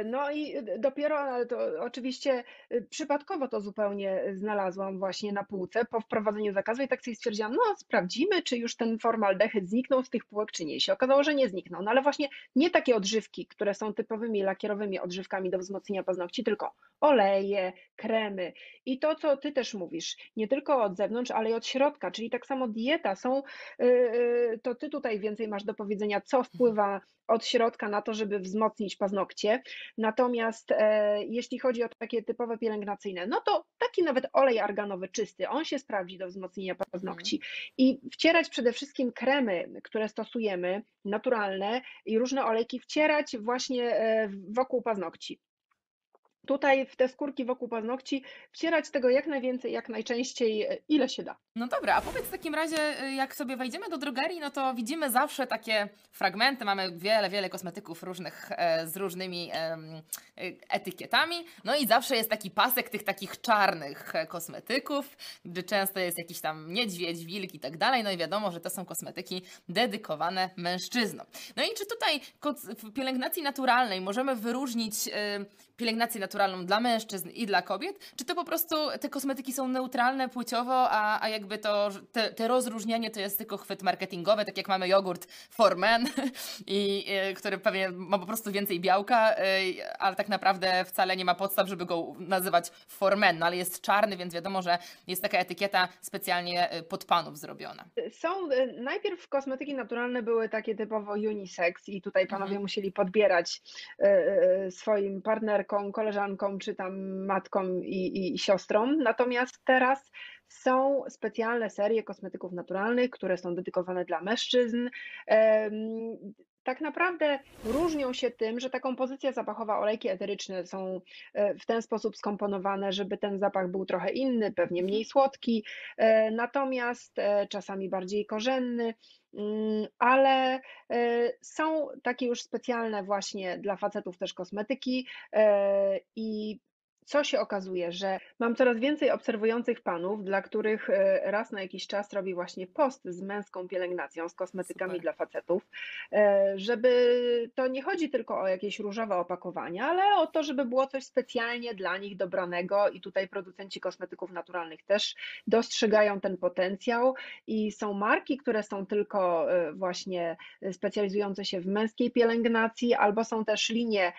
No i dopiero, to oczywiście y, przypadkowo to zupełnie znalazłam właśnie na półce po wprowadzeniu zakazu i tak sobie stwierdziłam, no sprawdzimy, czy już ten formaldehyd zniknął z tych półek, czy nie. I się okazało, że nie zniknął. No ale właśnie nie takie odżywki, które są typowymi lakierowymi odżywkami do wzmocnienia paznokci, tylko oleje, kremy i to, co ty też mówisz, nie tylko od zewnątrz, ale i od środka, czyli tak samo dieta są, y, to ty tutaj więcej masz do powiedzenia, co wpływa od środka na to, żeby wzmocnić paznokcie. Natomiast e, jeśli chodzi o takie typowe pielęgnacyjne, no to taki nawet olej arganowy czysty, on się sprawdzi do wzmocnienia paznokci. I wcierać przede wszystkim kremy, które stosujemy, naturalne i różne olejki, wcierać właśnie e, wokół paznokci. Tutaj w te skórki wokół paznokci wcierać tego jak najwięcej, jak najczęściej, e, ile się da. No dobra, a powiedz w takim razie, y, jak sobie wejdziemy do drogerii, no to widzimy zawsze takie fragmenty, mamy wiele, wiele kosmetyków różnych, e, z różnymi etykietami, no i zawsze jest taki pasek tych takich czarnych e, kosmetyków, gdzie często jest jakiś tam niedźwiedź, wilk i tak dalej, no i wiadomo, że to są kosmetyki dedykowane mężczyznom. No i czy tutaj w pielęgnacji naturalnej możemy wyróżnić pielęgnację naturalną dla mężczyzn i dla kobiet? Czy to po prostu te kosmetyki są neutralne płciowo, a, a jakby to, te, te rozróżnienie to jest tylko chwyt marketingowy, tak jak mamy jogurt for men, *laughs* i, y, który pewnie ma po prostu więcej białka, y, ale tak naprawdę wcale nie ma podstaw, żeby go nazywać for men, no ale jest czarny, więc wiadomo, że jest taka etykieta specjalnie y, pod panów zrobiona. Są, e, najpierw kosmetyki naturalne były takie typowo unisex i tutaj panowie Mhm. musieli podbierać e, e, swoim partnerkom, koleżankom czy tam matkom i, i, siostrom. Natomiast teraz są specjalne serie kosmetyków naturalnych, które są dedykowane dla mężczyzn. Tak naprawdę różnią się tym, że ta kompozycja zapachowa, olejki eteryczne są e, w ten sposób skomponowane, żeby ten zapach był trochę inny, pewnie mniej słodki, e, natomiast e, czasami bardziej korzenny, mm, ale są takie już specjalne właśnie dla facetów też kosmetyki i co się okazuje, że mam coraz więcej obserwujących panów, dla których e, raz na jakiś czas robię właśnie post z męską pielęgnacją, z kosmetykami Super. dla facetów, e, żeby to nie chodzi tylko o jakieś różowe opakowania, ale o to, żeby było coś specjalnie dla nich dobranego i tutaj producenci kosmetyków naturalnych też dostrzegają ten potencjał i są marki, które są tylko e, właśnie specjalizujące się w męskiej pielęgnacji, albo są też linie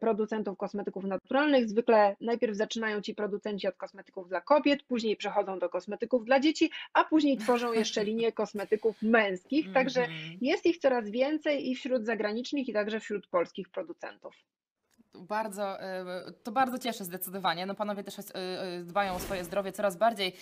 producentów kosmetyków naturalnych. Zwykle najpierw zaczynają ci producenci od kosmetyków dla kobiet, później przechodzą do kosmetyków dla dzieci, a później tworzą jeszcze *laughs* linię kosmetyków męskich. Także Mhm. jest ich coraz więcej i wśród zagranicznych, i także wśród polskich producentów. Bardzo, e, to bardzo cieszy zdecydowanie. No panowie też e, e, dbają o swoje zdrowie coraz bardziej.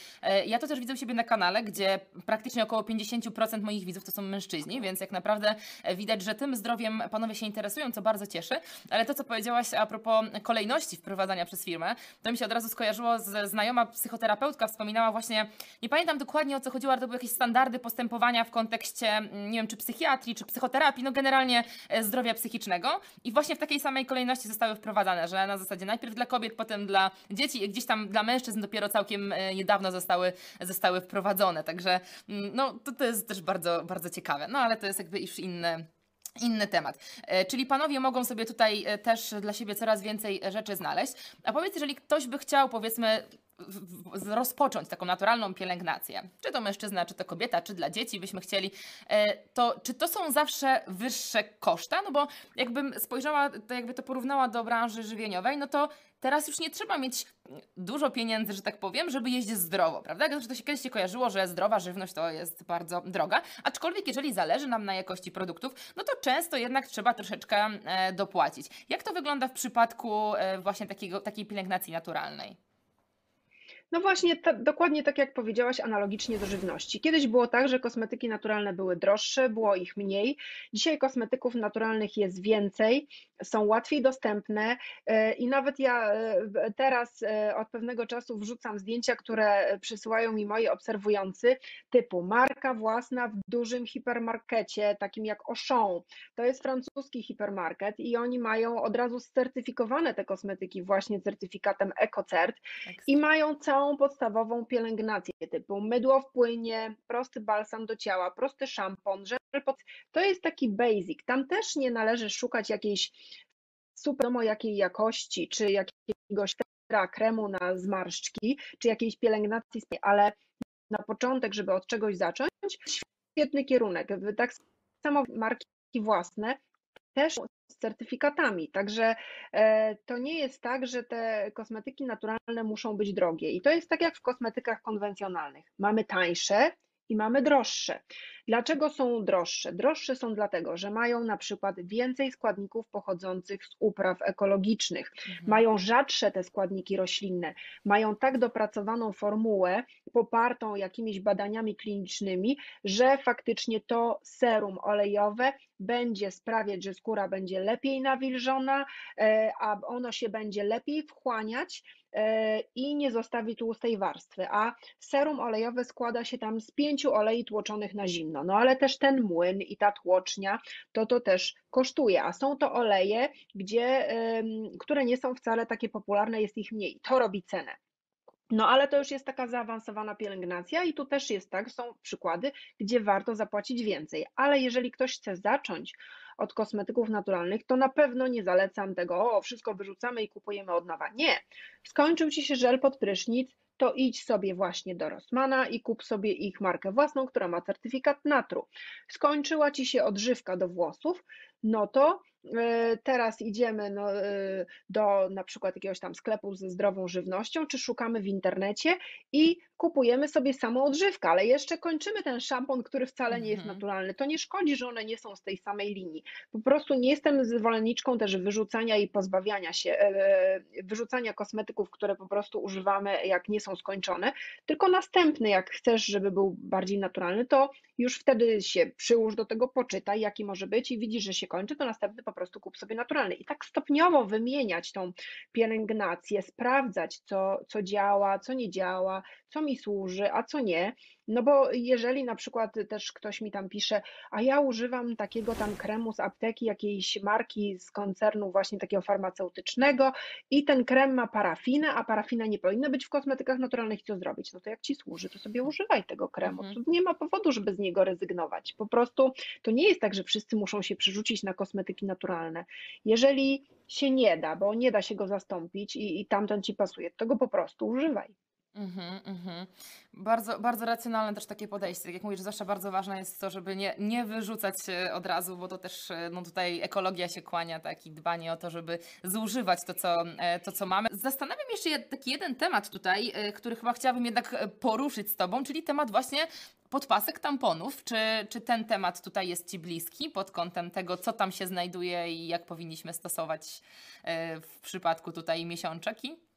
Ja to też widzę u siebie na kanale, gdzie praktycznie około 50% moich widzów to są mężczyźni, więc jak naprawdę widać, że tym zdrowiem panowie się interesują, co bardzo cieszy. Ale to, co powiedziałaś a propos kolejności wprowadzania przez firmę, to mi się od razu skojarzyło z znajoma psychoterapeutka, wspominała właśnie, nie pamiętam dokładnie o co chodziło, ale to były jakieś standardy postępowania w kontekście, mm, nie wiem, czy psychiatrii, czy psychoterapii, no generalnie zdrowia psychicznego. I właśnie w takiej samej kolejności zostały wprowadzane, że na zasadzie najpierw dla kobiet, potem dla dzieci, gdzieś tam dla mężczyzn dopiero całkiem e, niedawno zostały, zostały wprowadzone. Także mm, no, to, to jest też bardzo, bardzo ciekawe. No ale to jest jakby już inny. Inny temat. E, czyli panowie mogą sobie tutaj e, też dla siebie coraz więcej rzeczy znaleźć. A powiedz, jeżeli ktoś by chciał, powiedzmy, rozpocząć taką naturalną pielęgnację, czy to mężczyzna, czy to kobieta, czy dla dzieci byśmy chcieli, e, to czy to są zawsze wyższe koszta? No bo jakbym spojrzała, to jakby to porównała do branży żywieniowej, no to teraz już nie trzeba mieć dużo pieniędzy, że tak powiem, żeby jeść zdrowo, prawda? Znaczy to się kiedyś się kojarzyło, że zdrowa żywność to jest bardzo droga, aczkolwiek jeżeli zależy nam na jakości produktów, no to często jednak trzeba troszeczkę e, dopłacić. Jak to wygląda w przypadku e, właśnie takiego, takiej pielęgnacji naturalnej? No właśnie, ta, dokładnie tak jak powiedziałaś, analogicznie do żywności. Kiedyś było tak, że kosmetyki naturalne były droższe, było ich mniej. Dzisiaj kosmetyków naturalnych jest więcej, są łatwiej dostępne e, i nawet ja e, teraz e, od pewnego czasu wrzucam zdjęcia, które przysyłają mi moi obserwujący, typu marka własna w dużym hipermarkecie, takim jak Auchan. To jest francuski hipermarket i oni mają od razu certyfikowane te kosmetyki właśnie certyfikatem EcoCert i mają całą całą podstawową pielęgnację typu mydło w płynie, prosty balsam do ciała, prosty szampon, żel pod... To jest taki basic. Tam też nie należy szukać jakiejś super jakiej jakości, czy jakiegoś kremu na zmarszczki, czy jakiejś pielęgnacji, ale na początek, żeby od czegoś zacząć, świetny kierunek. Tak samo marki własne też certyfikatami. Także e, to nie jest tak, że te kosmetyki naturalne muszą być drogie. I to jest tak jak w kosmetykach konwencjonalnych. Mamy tańsze i mamy droższe. Dlaczego są droższe? Droższe są dlatego, że mają na przykład więcej składników pochodzących z upraw ekologicznych, mhm. mają rzadsze te składniki roślinne, mają tak dopracowaną formułę popartą jakimiś badaniami klinicznymi, że faktycznie to serum olejowe będzie sprawiać, że skóra będzie lepiej nawilżona, e, a ono się będzie lepiej wchłaniać e, i nie zostawi tłustej warstwy. A serum olejowe składa się tam z pięciu olei tłoczonych na zimno. No ale też ten młyn i ta tłocznia, to to też kosztuje, a są to oleje, gdzie, które nie są wcale takie popularne, jest ich mniej. To robi cenę. No ale to już jest taka zaawansowana pielęgnacja i tu też jest tak, są przykłady, gdzie warto zapłacić więcej. Ale jeżeli ktoś chce zacząć od kosmetyków naturalnych, to na pewno nie zalecam tego, o wszystko wyrzucamy i kupujemy od nowa. Nie. Skończył Ci się żel pod prysznic, to idź sobie właśnie do Rossmana i kup sobie ich markę własną, która ma certyfikat natru. Skończyła Ci się odżywka do włosów, no to teraz idziemy no, e, do na przykład jakiegoś tam sklepu ze zdrową żywnością, czy szukamy w internecie i kupujemy sobie samą odżywkę, ale jeszcze kończymy ten szampon, który wcale nie jest mhm. naturalny. To nie szkodzi, że one nie są z tej samej linii. Po prostu nie jestem zwolenniczką też wyrzucania i pozbawiania się, e, wyrzucania kosmetyków, które po prostu używamy, jak nie są skończone, tylko następny, jak chcesz, żeby był bardziej naturalny, to już wtedy się przyłóż do tego, poczytaj, jaki może być i widzisz, że się kończy, to następny po prostu kup sobie naturalny. I tak stopniowo wymieniać tą pielęgnację, sprawdzać, co, co działa, co nie działa, co mi służy, a co nie. No bo jeżeli na przykład też ktoś mi tam pisze, a ja używam takiego tam kremu z apteki, jakiejś marki z koncernu właśnie takiego farmaceutycznego i ten krem ma parafinę, a parafina nie powinna być w kosmetykach naturalnych, co zrobić? No to jak ci służy, to sobie używaj tego kremu. Mhm. Nie ma powodu, żeby z niego rezygnować. Po prostu to nie jest tak, że wszyscy muszą się przerzucić na kosmetyki naturalne. Jeżeli się nie da, bo nie da się go zastąpić i, i tamten ci pasuje, to go po prostu używaj. Mhm, mhm. Bardzo, bardzo racjonalne też takie podejście. Tak jak mówisz, zawsze bardzo ważne jest to, żeby nie, nie wyrzucać się od razu, bo to też e, no tutaj ekologia się kłania, tak, i dbanie o to, żeby zużywać to, co, e, to, co mamy. Zastanawiam jeszcze taki jeden temat tutaj, e, który chyba chciałabym jednak poruszyć z Tobą, czyli temat właśnie podpasek tamponów. Czy, czy ten temat tutaj jest Ci bliski pod kątem tego, co tam się znajduje i jak powinniśmy stosować w przypadku tutaj miesiączeki?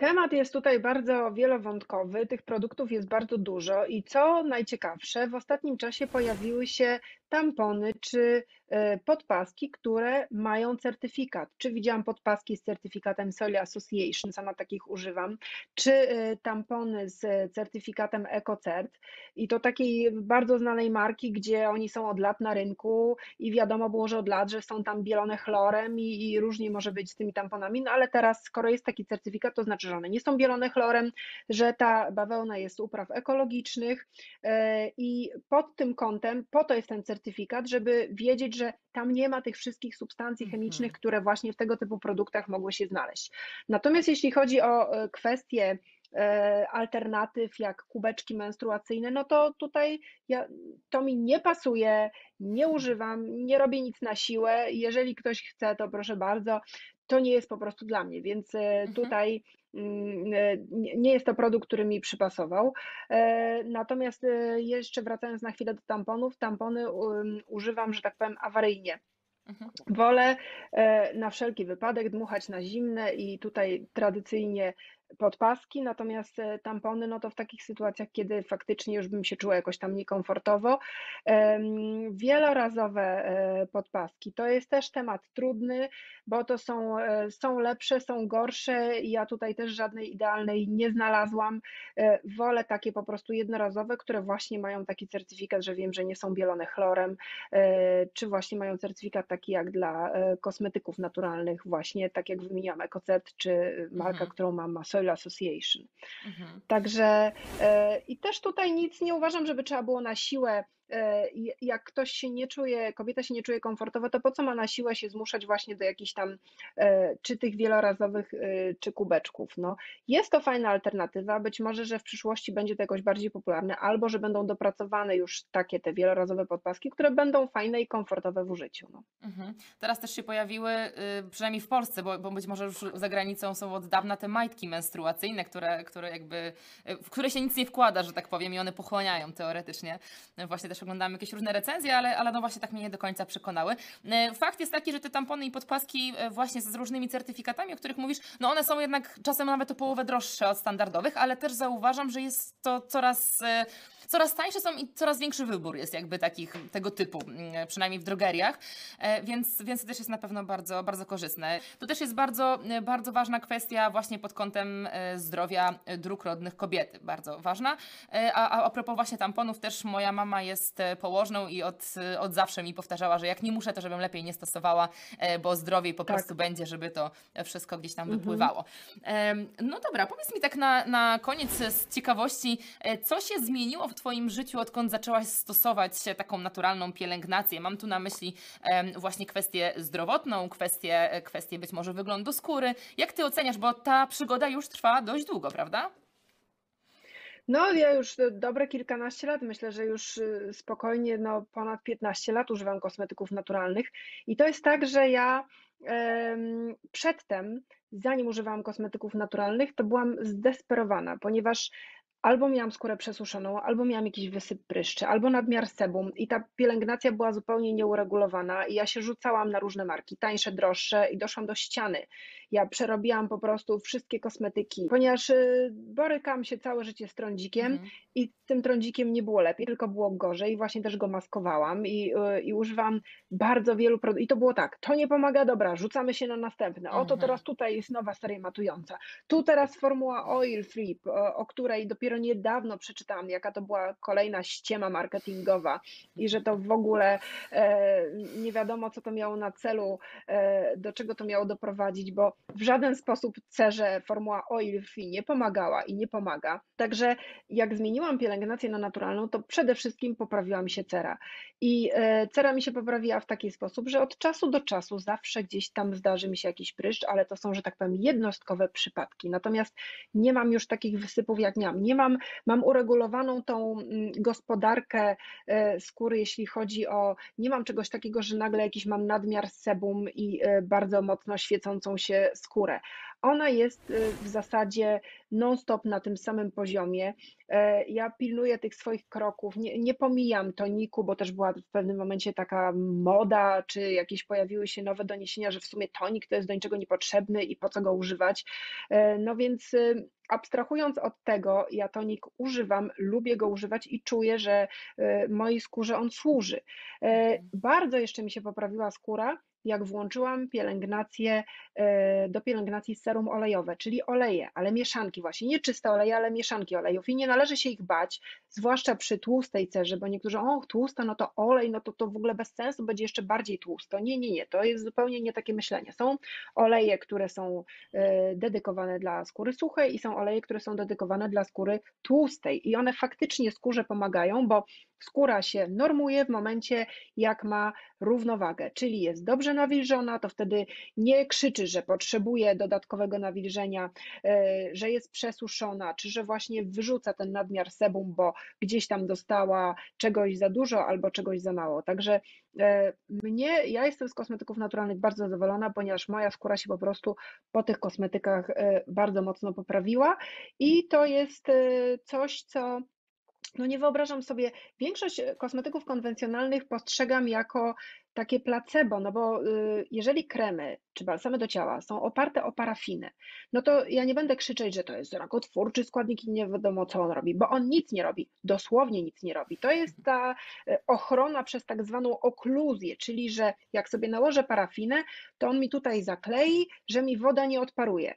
Temat jest tutaj bardzo wielowątkowy, tych produktów jest bardzo dużo i co najciekawsze, w ostatnim czasie pojawiły się tampony czy e, podpaski, które mają certyfikat. Czy widziałam podpaski z certyfikatem Soil Association, sama takich używam, czy e, tampony z certyfikatem EcoCert i to takiej bardzo znanej marki, gdzie oni są od lat na rynku i wiadomo było, że od lat, że są tam bielone chlorem i, i różnie może być z tymi tamponami, no ale teraz skoro jest taki certyfikat, to znaczy, że one nie są bielone chlorem, że ta bawełna jest upraw ekologicznych e, i pod tym kątem, po to jest ten certyfikat, certyfikat, żeby wiedzieć, że tam nie ma tych wszystkich substancji mhm. chemicznych, które właśnie w tego typu produktach mogły się znaleźć. Natomiast jeśli chodzi o e, kwestie e, alternatyw jak kubeczki menstruacyjne, no to tutaj ja, to mi nie pasuje, nie używam, nie robię nic na siłę. Jeżeli ktoś chce, to proszę bardzo, to nie jest po prostu dla mnie, więc e, mhm. tutaj nie jest to produkt, który mi przypasował. E, natomiast e, jeszcze wracając na chwilę do tamponów, tampony um, używam, że tak powiem, awaryjnie. Mhm. Wolę na wszelki wypadek dmuchać na zimne i tutaj tradycyjnie podpaski, natomiast e, tampony, no to w takich sytuacjach, kiedy faktycznie już bym się czuła jakoś tam niekomfortowo. Wielorazowe e, podpaski to jest też temat trudny, bo to są, e, są lepsze, są gorsze. Ja tutaj też żadnej idealnej nie znalazłam. Wolę takie po prostu jednorazowe, które właśnie mają taki certyfikat, że wiem, że nie są bielone chlorem, czy właśnie mają certyfikat taki jak dla kosmetyków naturalnych, właśnie tak jak wymieniłam EcoCert, czy marka, mhm. którą mam ma Soil Association. Mhm. Także e, i też tutaj nic nie uważam, żeby trzeba było na siłę jak ktoś się nie czuje, kobieta się nie czuje komfortowo, to po co ma na siłę się zmuszać właśnie do jakichś tam e, czy tych wielorazowych, e, czy kubeczków. No, jest to fajna alternatywa, być może, że w przyszłości będzie to jakoś bardziej popularne, albo że będą dopracowane już takie te wielorazowe podpaski, które będą fajne i komfortowe w użyciu. No. Mhm. Teraz też się pojawiły, y, przynajmniej w Polsce, bo, bo być może już za granicą są od dawna te majtki menstruacyjne, które, które jakby, y, w które się nic nie wkłada, że tak powiem, i one pochłaniają teoretycznie właśnie też też oglądałam jakieś różne recenzje, ale, ale no właśnie tak mnie nie do końca przekonały. E, fakt jest taki, że te tampony i podpaski e, właśnie z różnymi certyfikatami, o których mówisz, no one są jednak czasem nawet o połowę droższe od standardowych, ale też zauważam, że jest to coraz e, coraz tańsze są i coraz większy wybór jest jakby takich tego typu, przynajmniej w drogeriach, więc, więc to też jest na pewno bardzo, bardzo korzystne. To też jest bardzo, bardzo ważna kwestia właśnie pod kątem zdrowia dróg rodnych kobiety, bardzo ważna. A, a, a propos właśnie tamponów, też moja mama jest jest e, położną i od, e, od zawsze mi powtarzała, że jak nie muszę, to żebym lepiej nie stosowała, e, bo zdrowiej po tak. prostu będzie, żeby to wszystko gdzieś tam mhm. wypływało. No dobra, powiedz mi tak na, na koniec z ciekawości, co się zmieniło w Twoim życiu, odkąd zaczęłaś stosować taką naturalną pielęgnację? Mam tu na myśli właśnie kwestię zdrowotną, kwestię, kwestię być może wyglądu skóry. Jak Ty oceniasz, bo ta przygoda już trwa dość długo, prawda? No, ja już dobre kilkanaście lat, myślę, że już y, spokojnie no, ponad 15 lat używam kosmetyków naturalnych. I to jest tak, że ja em, przedtem, zanim używałam kosmetyków naturalnych, to byłam zdesperowana, ponieważ albo miałam skórę przesuszoną, albo miałam jakiś wysyp pryszczy, albo nadmiar sebum i ta pielęgnacja była zupełnie nieuregulowana i ja się rzucałam na różne marki, tańsze, droższe i doszłam do ściany. Ja przerobiłam po prostu wszystkie kosmetyki, ponieważ y, borykam się całe życie z trądzikiem mhm. i tym trądzikiem nie było lepiej, tylko było gorzej. Właśnie też go maskowałam i, y, i używam bardzo wielu produktów. I to było tak, to nie pomaga, dobra, rzucamy się na następne. Oto mhm. teraz tutaj jest nowa seria matująca. Tu teraz formuła oil free, o, o której dopiero dopiero niedawno przeczytałam, jaka to była kolejna ściema marketingowa i że to w ogóle e, nie wiadomo, co to miało na celu, e, do czego to miało doprowadzić, bo w żaden sposób cerze formuła oil free nie pomagała i nie pomaga. Także jak zmieniłam pielęgnację na naturalną, to przede wszystkim poprawiła mi się cera. I e, cera mi się poprawiła w taki sposób, że od czasu do czasu zawsze gdzieś tam zdarzy mi się jakiś pryszcz, ale to są, że tak powiem, jednostkowe przypadki. Natomiast nie mam już takich wysypów jak miałam. Nie mam, mam uregulowaną tą mm, gospodarkę e, skóry, jeśli chodzi o, nie mam czegoś takiego, że nagle jakiś mam nadmiar sebum i e, bardzo mocno świecącą się skórę. Ona jest y, w zasadzie non-stop na tym samym poziomie. E, ja pilnuję tych swoich kroków, nie, nie pomijam toniku, bo też była w pewnym momencie taka moda, czy jakieś pojawiły się nowe doniesienia, że w sumie tonik to jest do niczego niepotrzebny i po co go używać. E, no więc abstrahując od tego, ja tonik używam, lubię go używać i czuję, że y, mojej skórze on służy. E, mhm. Bardzo jeszcze mi się poprawiła skóra, jak włączyłam pielęgnację e, do pielęgnacji serum olejowe, czyli oleje, ale mieszanki właśnie, nie czyste oleje, ale mieszanki olejów i nie należy się ich bać, zwłaszcza przy tłustej cerze, bo niektórzy, o tłusta, no to olej, no to to w ogóle bez sensu, będzie jeszcze bardziej tłusto. Nie, nie, nie, to jest zupełnie nie takie myślenie. Są oleje, które są e, dedykowane dla skóry suchej i są oleje, które są dedykowane dla skóry tłustej i one faktycznie skórze pomagają, bo skóra się normuje w momencie, jak ma równowagę, czyli jest dobrze nawilżona, to wtedy nie krzyczy, że potrzebuje dodatkowego nawilżenia, e, że jest przesuszona, czy że właśnie wyrzuca ten nadmiar sebum, bo gdzieś tam dostała czegoś za dużo albo czegoś za mało. Także e, mnie, ja jestem z kosmetyków naturalnych bardzo zadowolona, ponieważ moja skóra się po prostu po tych kosmetykach e, bardzo mocno poprawiła i to jest coś, co no nie wyobrażam sobie, większość e, kosmetyków konwencjonalnych postrzegam jako takie placebo, no bo y, jeżeli kremy czy balsamy do ciała są oparte o parafinę, no to ja nie będę krzyczeć, że to jest rakotwórczy składnik i nie wiadomo co on robi, bo on nic nie robi, dosłownie nic nie robi. To jest ta e, ochrona przez tak zwaną okluzję, czyli że jak sobie nałożę parafinę, to on mi tutaj zaklei, że mi woda nie odparuje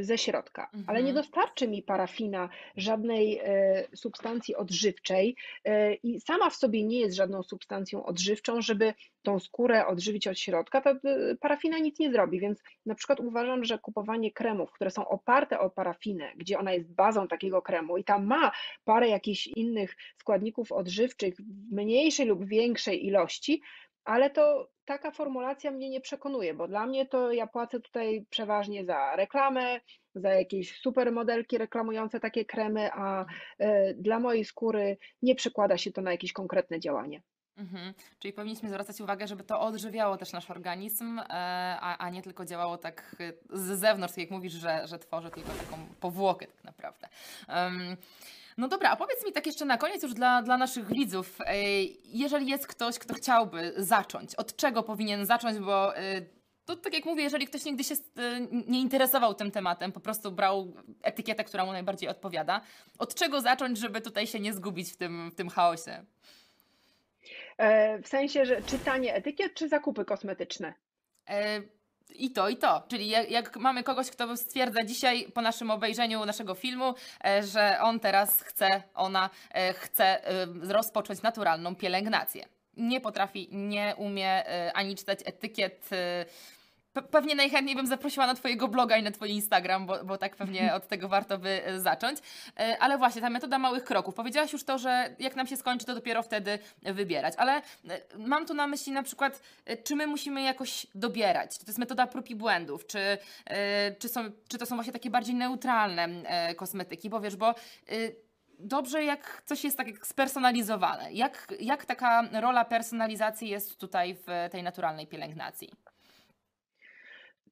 ze środka, ale nie mhm. dostarczy mi parafina żadnej e, substancji odżywczej e, i sama w sobie nie jest żadną substancją odżywczą, żeby tą skórę odżywić od środka, ta e, parafina nic nie zrobi, więc na przykład uważam, że kupowanie kremów, które są oparte o parafinę, gdzie ona jest bazą takiego kremu i tam ma parę jakichś innych składników odżywczych w mniejszej lub większej ilości, ale to taka formulacja mnie nie przekonuje, bo dla mnie to ja płacę tutaj przeważnie za reklamę, za jakieś super modelki reklamujące takie kremy, a e, dla mojej skóry nie przekłada się to na jakieś konkretne działanie. Mhm. Czyli powinniśmy zwracać uwagę, żeby to odżywiało też nasz organizm, e, a, a nie tylko działało tak z zewnątrz, tak jak mówisz, że, że tworzy tylko taką powłokę tak naprawdę. No dobra, a powiedz mi tak jeszcze na koniec już dla, dla naszych widzów, jeżeli jest ktoś, kto chciałby zacząć, od czego powinien zacząć, bo to tak jak mówię, jeżeli ktoś nigdy się nie interesował tym tematem, po prostu brał etykietę, która mu najbardziej odpowiada, od czego zacząć, żeby tutaj się nie zgubić w tym, w tym chaosie? E, w sensie, że czytanie etykiet czy zakupy kosmetyczne? E, i to, i to. Czyli jak, jak, mamy kogoś, kto stwierdza dzisiaj po naszym obejrzeniu naszego filmu, e, że on teraz chce, ona chce rozpocząć naturalną pielęgnację. Nie potrafi, nie umie ani czytać etykiet Pewnie najchętniej bym zaprosiła na Twojego bloga i na Twój Instagram, bo, bo tak pewnie od tego warto by e, zacząć. E, ale właśnie, ta metoda małych kroków. Powiedziałaś już to, że jak nam się skończy, to dopiero wtedy wybierać. Ale e, mam tu na myśli na przykład, czy my musimy jakoś dobierać? Czy to jest metoda prób i błędów? Czy, czy, są, czy to są właśnie takie bardziej neutralne kosmetyki? Bo wiesz, bo dobrze, jak coś jest tak spersonalizowane. Jak, jak taka rola personalizacji jest tutaj w tej naturalnej pielęgnacji?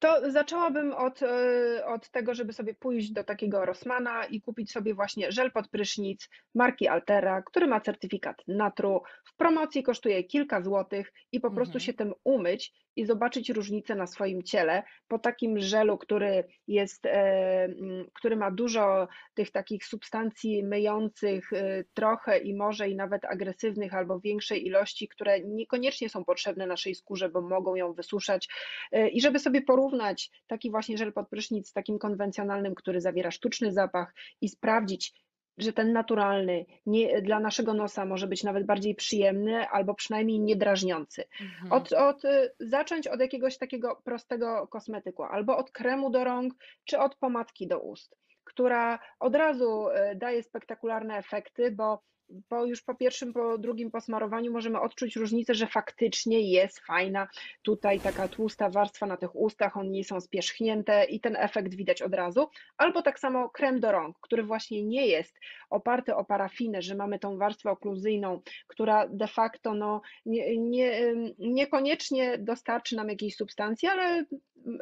To zaczęłabym od, e, od tego, żeby sobie pójść do takiego Rossmana i kupić sobie właśnie żel pod prysznic marki Altera, który ma certyfikat Natru. W promocji kosztuje kilka złotych i po prostu mhm. się tym umyć i zobaczyć różnicę na swoim ciele po takim żelu, który jest, e, który ma dużo tych takich substancji myjących e, trochę i może i nawet agresywnych albo większej ilości, które niekoniecznie są potrzebne naszej skórze, bo mogą ją wysuszać. I żeby sobie porównać taki właśnie żel pod prysznic z takim konwencjonalnym, który zawiera sztuczny zapach i sprawdzić, że ten naturalny nie, dla naszego nosa może być nawet bardziej przyjemny albo przynajmniej niedrażniący. Mhm. Od, od, y, zacząć od jakiegoś takiego prostego kosmetyku, albo od kremu do rąk, czy od pomadki do ust, która od razu y, daje spektakularne efekty, bo bo już po pierwszym, po drugim posmarowaniu możemy odczuć różnicę, że faktycznie jest fajna tutaj taka tłusta warstwa na tych ustach, one nie są spierzchnięte i ten efekt widać od razu. Albo tak samo krem do rąk, który właśnie nie jest oparty o parafinę, że mamy tą warstwę okluzyjną, która de facto no, nie, nie, niekoniecznie dostarczy nam jakiejś substancji, ale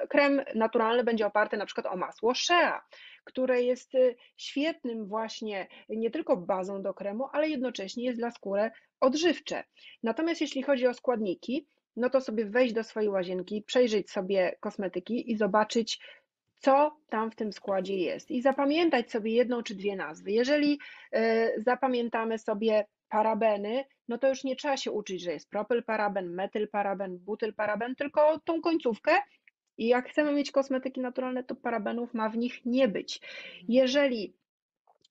krem naturalny będzie oparty na przykład o masło shea, które jest y, świetnym właśnie nie tylko bazą do kremu, ale jednocześnie jest dla skóry odżywcze. Natomiast jeśli chodzi o składniki, no to sobie wejść do swojej łazienki, przejrzeć sobie kosmetyki i zobaczyć, co tam w tym składzie jest. I zapamiętać sobie jedną czy dwie nazwy. Jeżeli y, zapamiętamy sobie parabeny, no to już nie trzeba się uczyć, że jest propylparaben, metylparaben, butylparaben, tylko tą końcówkę i jak chcemy mieć kosmetyki naturalne, to parabenów ma w nich nie być. Jeżeli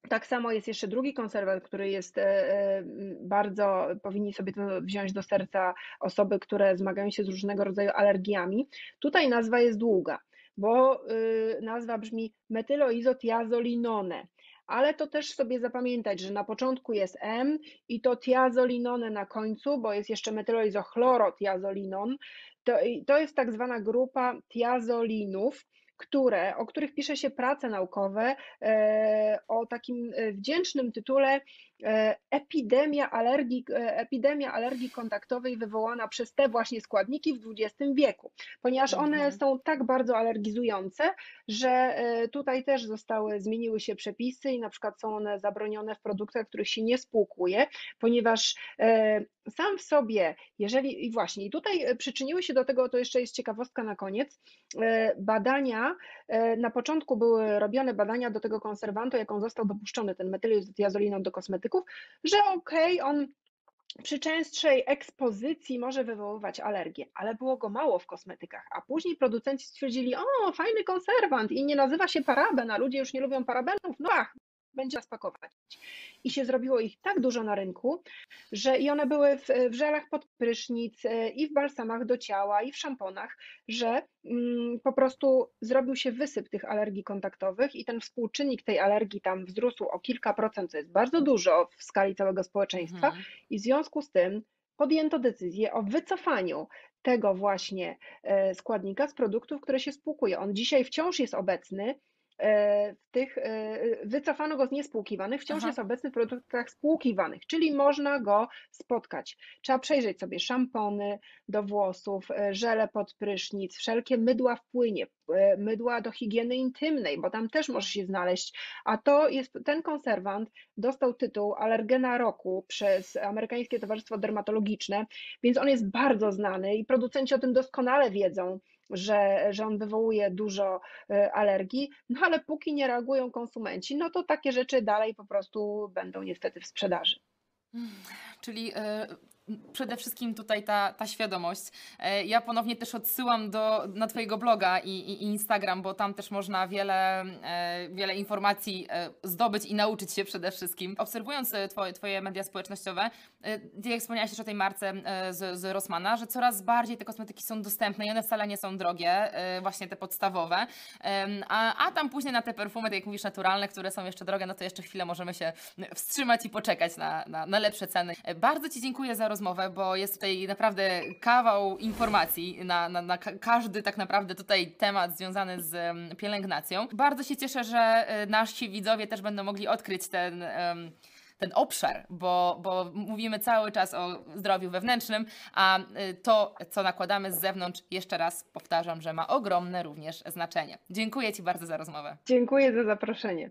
tak samo jest jeszcze drugi konserwant, który jest e, e, bardzo, powinni sobie to wziąć do serca osoby, które zmagają się z różnego rodzaju alergiami. Tutaj nazwa jest długa, bo y, nazwa brzmi metyloizotiazolinone ale to też sobie zapamiętać, że na początku jest M i to tiazolinone na końcu, bo jest jeszcze metylolizochlorotiazolinon, to, to jest tak zwana grupa tiazolinów, które, o których pisze się prace naukowe e, o takim e, wdzięcznym tytule epidemia alergii, e, epidemia alergii kontaktowej wywołana przez te właśnie składniki w XX wieku, ponieważ one Mhm. są tak bardzo alergizujące, że e, tutaj też zostały, zmieniły się przepisy i na przykład są one zabronione w produktach, których się nie spłukuje, ponieważ sam w sobie, jeżeli i właśnie, i tutaj przyczyniły się do tego, to jeszcze jest ciekawostka na koniec, badania, na początku były robione badania do tego konserwantu, jak on został dopuszczony, ten metylizotiazolinon do że okej, okay, on przy częstszej ekspozycji może wywoływać alergię, ale było go mało w kosmetykach, a później producenci stwierdzili, o, fajny konserwant i nie nazywa się paraben, a ludzie już nie lubią parabenów, no ach, będzie nas pakować. I się zrobiło ich tak dużo na rynku, że i one były w, w żelach pod prysznic, e, i w balsamach do ciała, i w szamponach, że mm, po prostu zrobił się wysyp tych alergii kontaktowych i ten współczynnik tej alergii tam wzrósł o kilka procent, co jest bardzo dużo w skali całego społeczeństwa. Mhm. I w związku z tym podjęto decyzję o wycofaniu tego właśnie e, składnika z produktów, które się spłukuje. On dzisiaj wciąż jest obecny, w tych, e, wycofano go z niespłukiwanych, wciąż Aha. jest obecny w produktach spłukiwanych, czyli można go spotkać. Trzeba przejrzeć sobie szampony do włosów, e, żele pod prysznic, wszelkie mydła w płynie, mydła do higieny intymnej, bo tam też może się znaleźć, a to jest, ten konserwant dostał tytuł alergena roku przez Amerykańskie Towarzystwo Dermatologiczne, więc on jest bardzo znany i producenci o tym doskonale wiedzą, że, że on wywołuje dużo e, alergii, no ale póki nie reagują konsumenci, no to takie rzeczy dalej po prostu będą niestety w sprzedaży. Czyli e, przede wszystkim tutaj ta, ta świadomość. E, ja ponownie też odsyłam do, na Twojego bloga i, i Instagram, bo tam też można wiele, e, wiele informacji e, zdobyć i nauczyć się przede wszystkim. Obserwując twoje, twoje media społecznościowe, jak wspomniałaś też o tej marce z, z Rossmana, że coraz bardziej te kosmetyki są dostępne i one wcale nie są drogie, właśnie te podstawowe, a, a tam później na te perfumy, tak jak mówisz, naturalne, które są jeszcze drogie, no to jeszcze chwilę możemy się wstrzymać i poczekać na, na, na lepsze ceny. Bardzo Ci dziękuję za rozmowę rozmowę, bo jest tutaj naprawdę kawał informacji na, na, na każdy tak naprawdę tutaj temat związany z pielęgnacją. Bardzo się cieszę, że e, nasi widzowie też będą mogli odkryć ten ten obszar, bo, bo mówimy cały czas o zdrowiu wewnętrznym, a e, to, co nakładamy z zewnątrz, jeszcze raz powtarzam, że ma ogromne również znaczenie. Dziękuję Ci bardzo za rozmowę. Dziękuję za zaproszenie.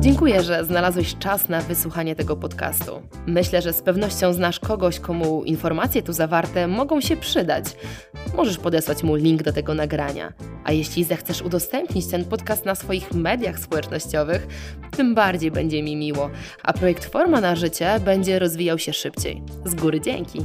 Dziękuję, że znalazłeś czas na wysłuchanie tego podcastu. Myślę, że z pewnością znasz kogoś, komu informacje tu zawarte mogą się przydać. Możesz podesłać mu link do tego nagrania. A jeśli zechcesz udostępnić ten podcast na swoich mediach społecznościowych, tym bardziej będzie mi miło, a projekt Forma na Życie będzie rozwijał się szybciej. Z góry dzięki!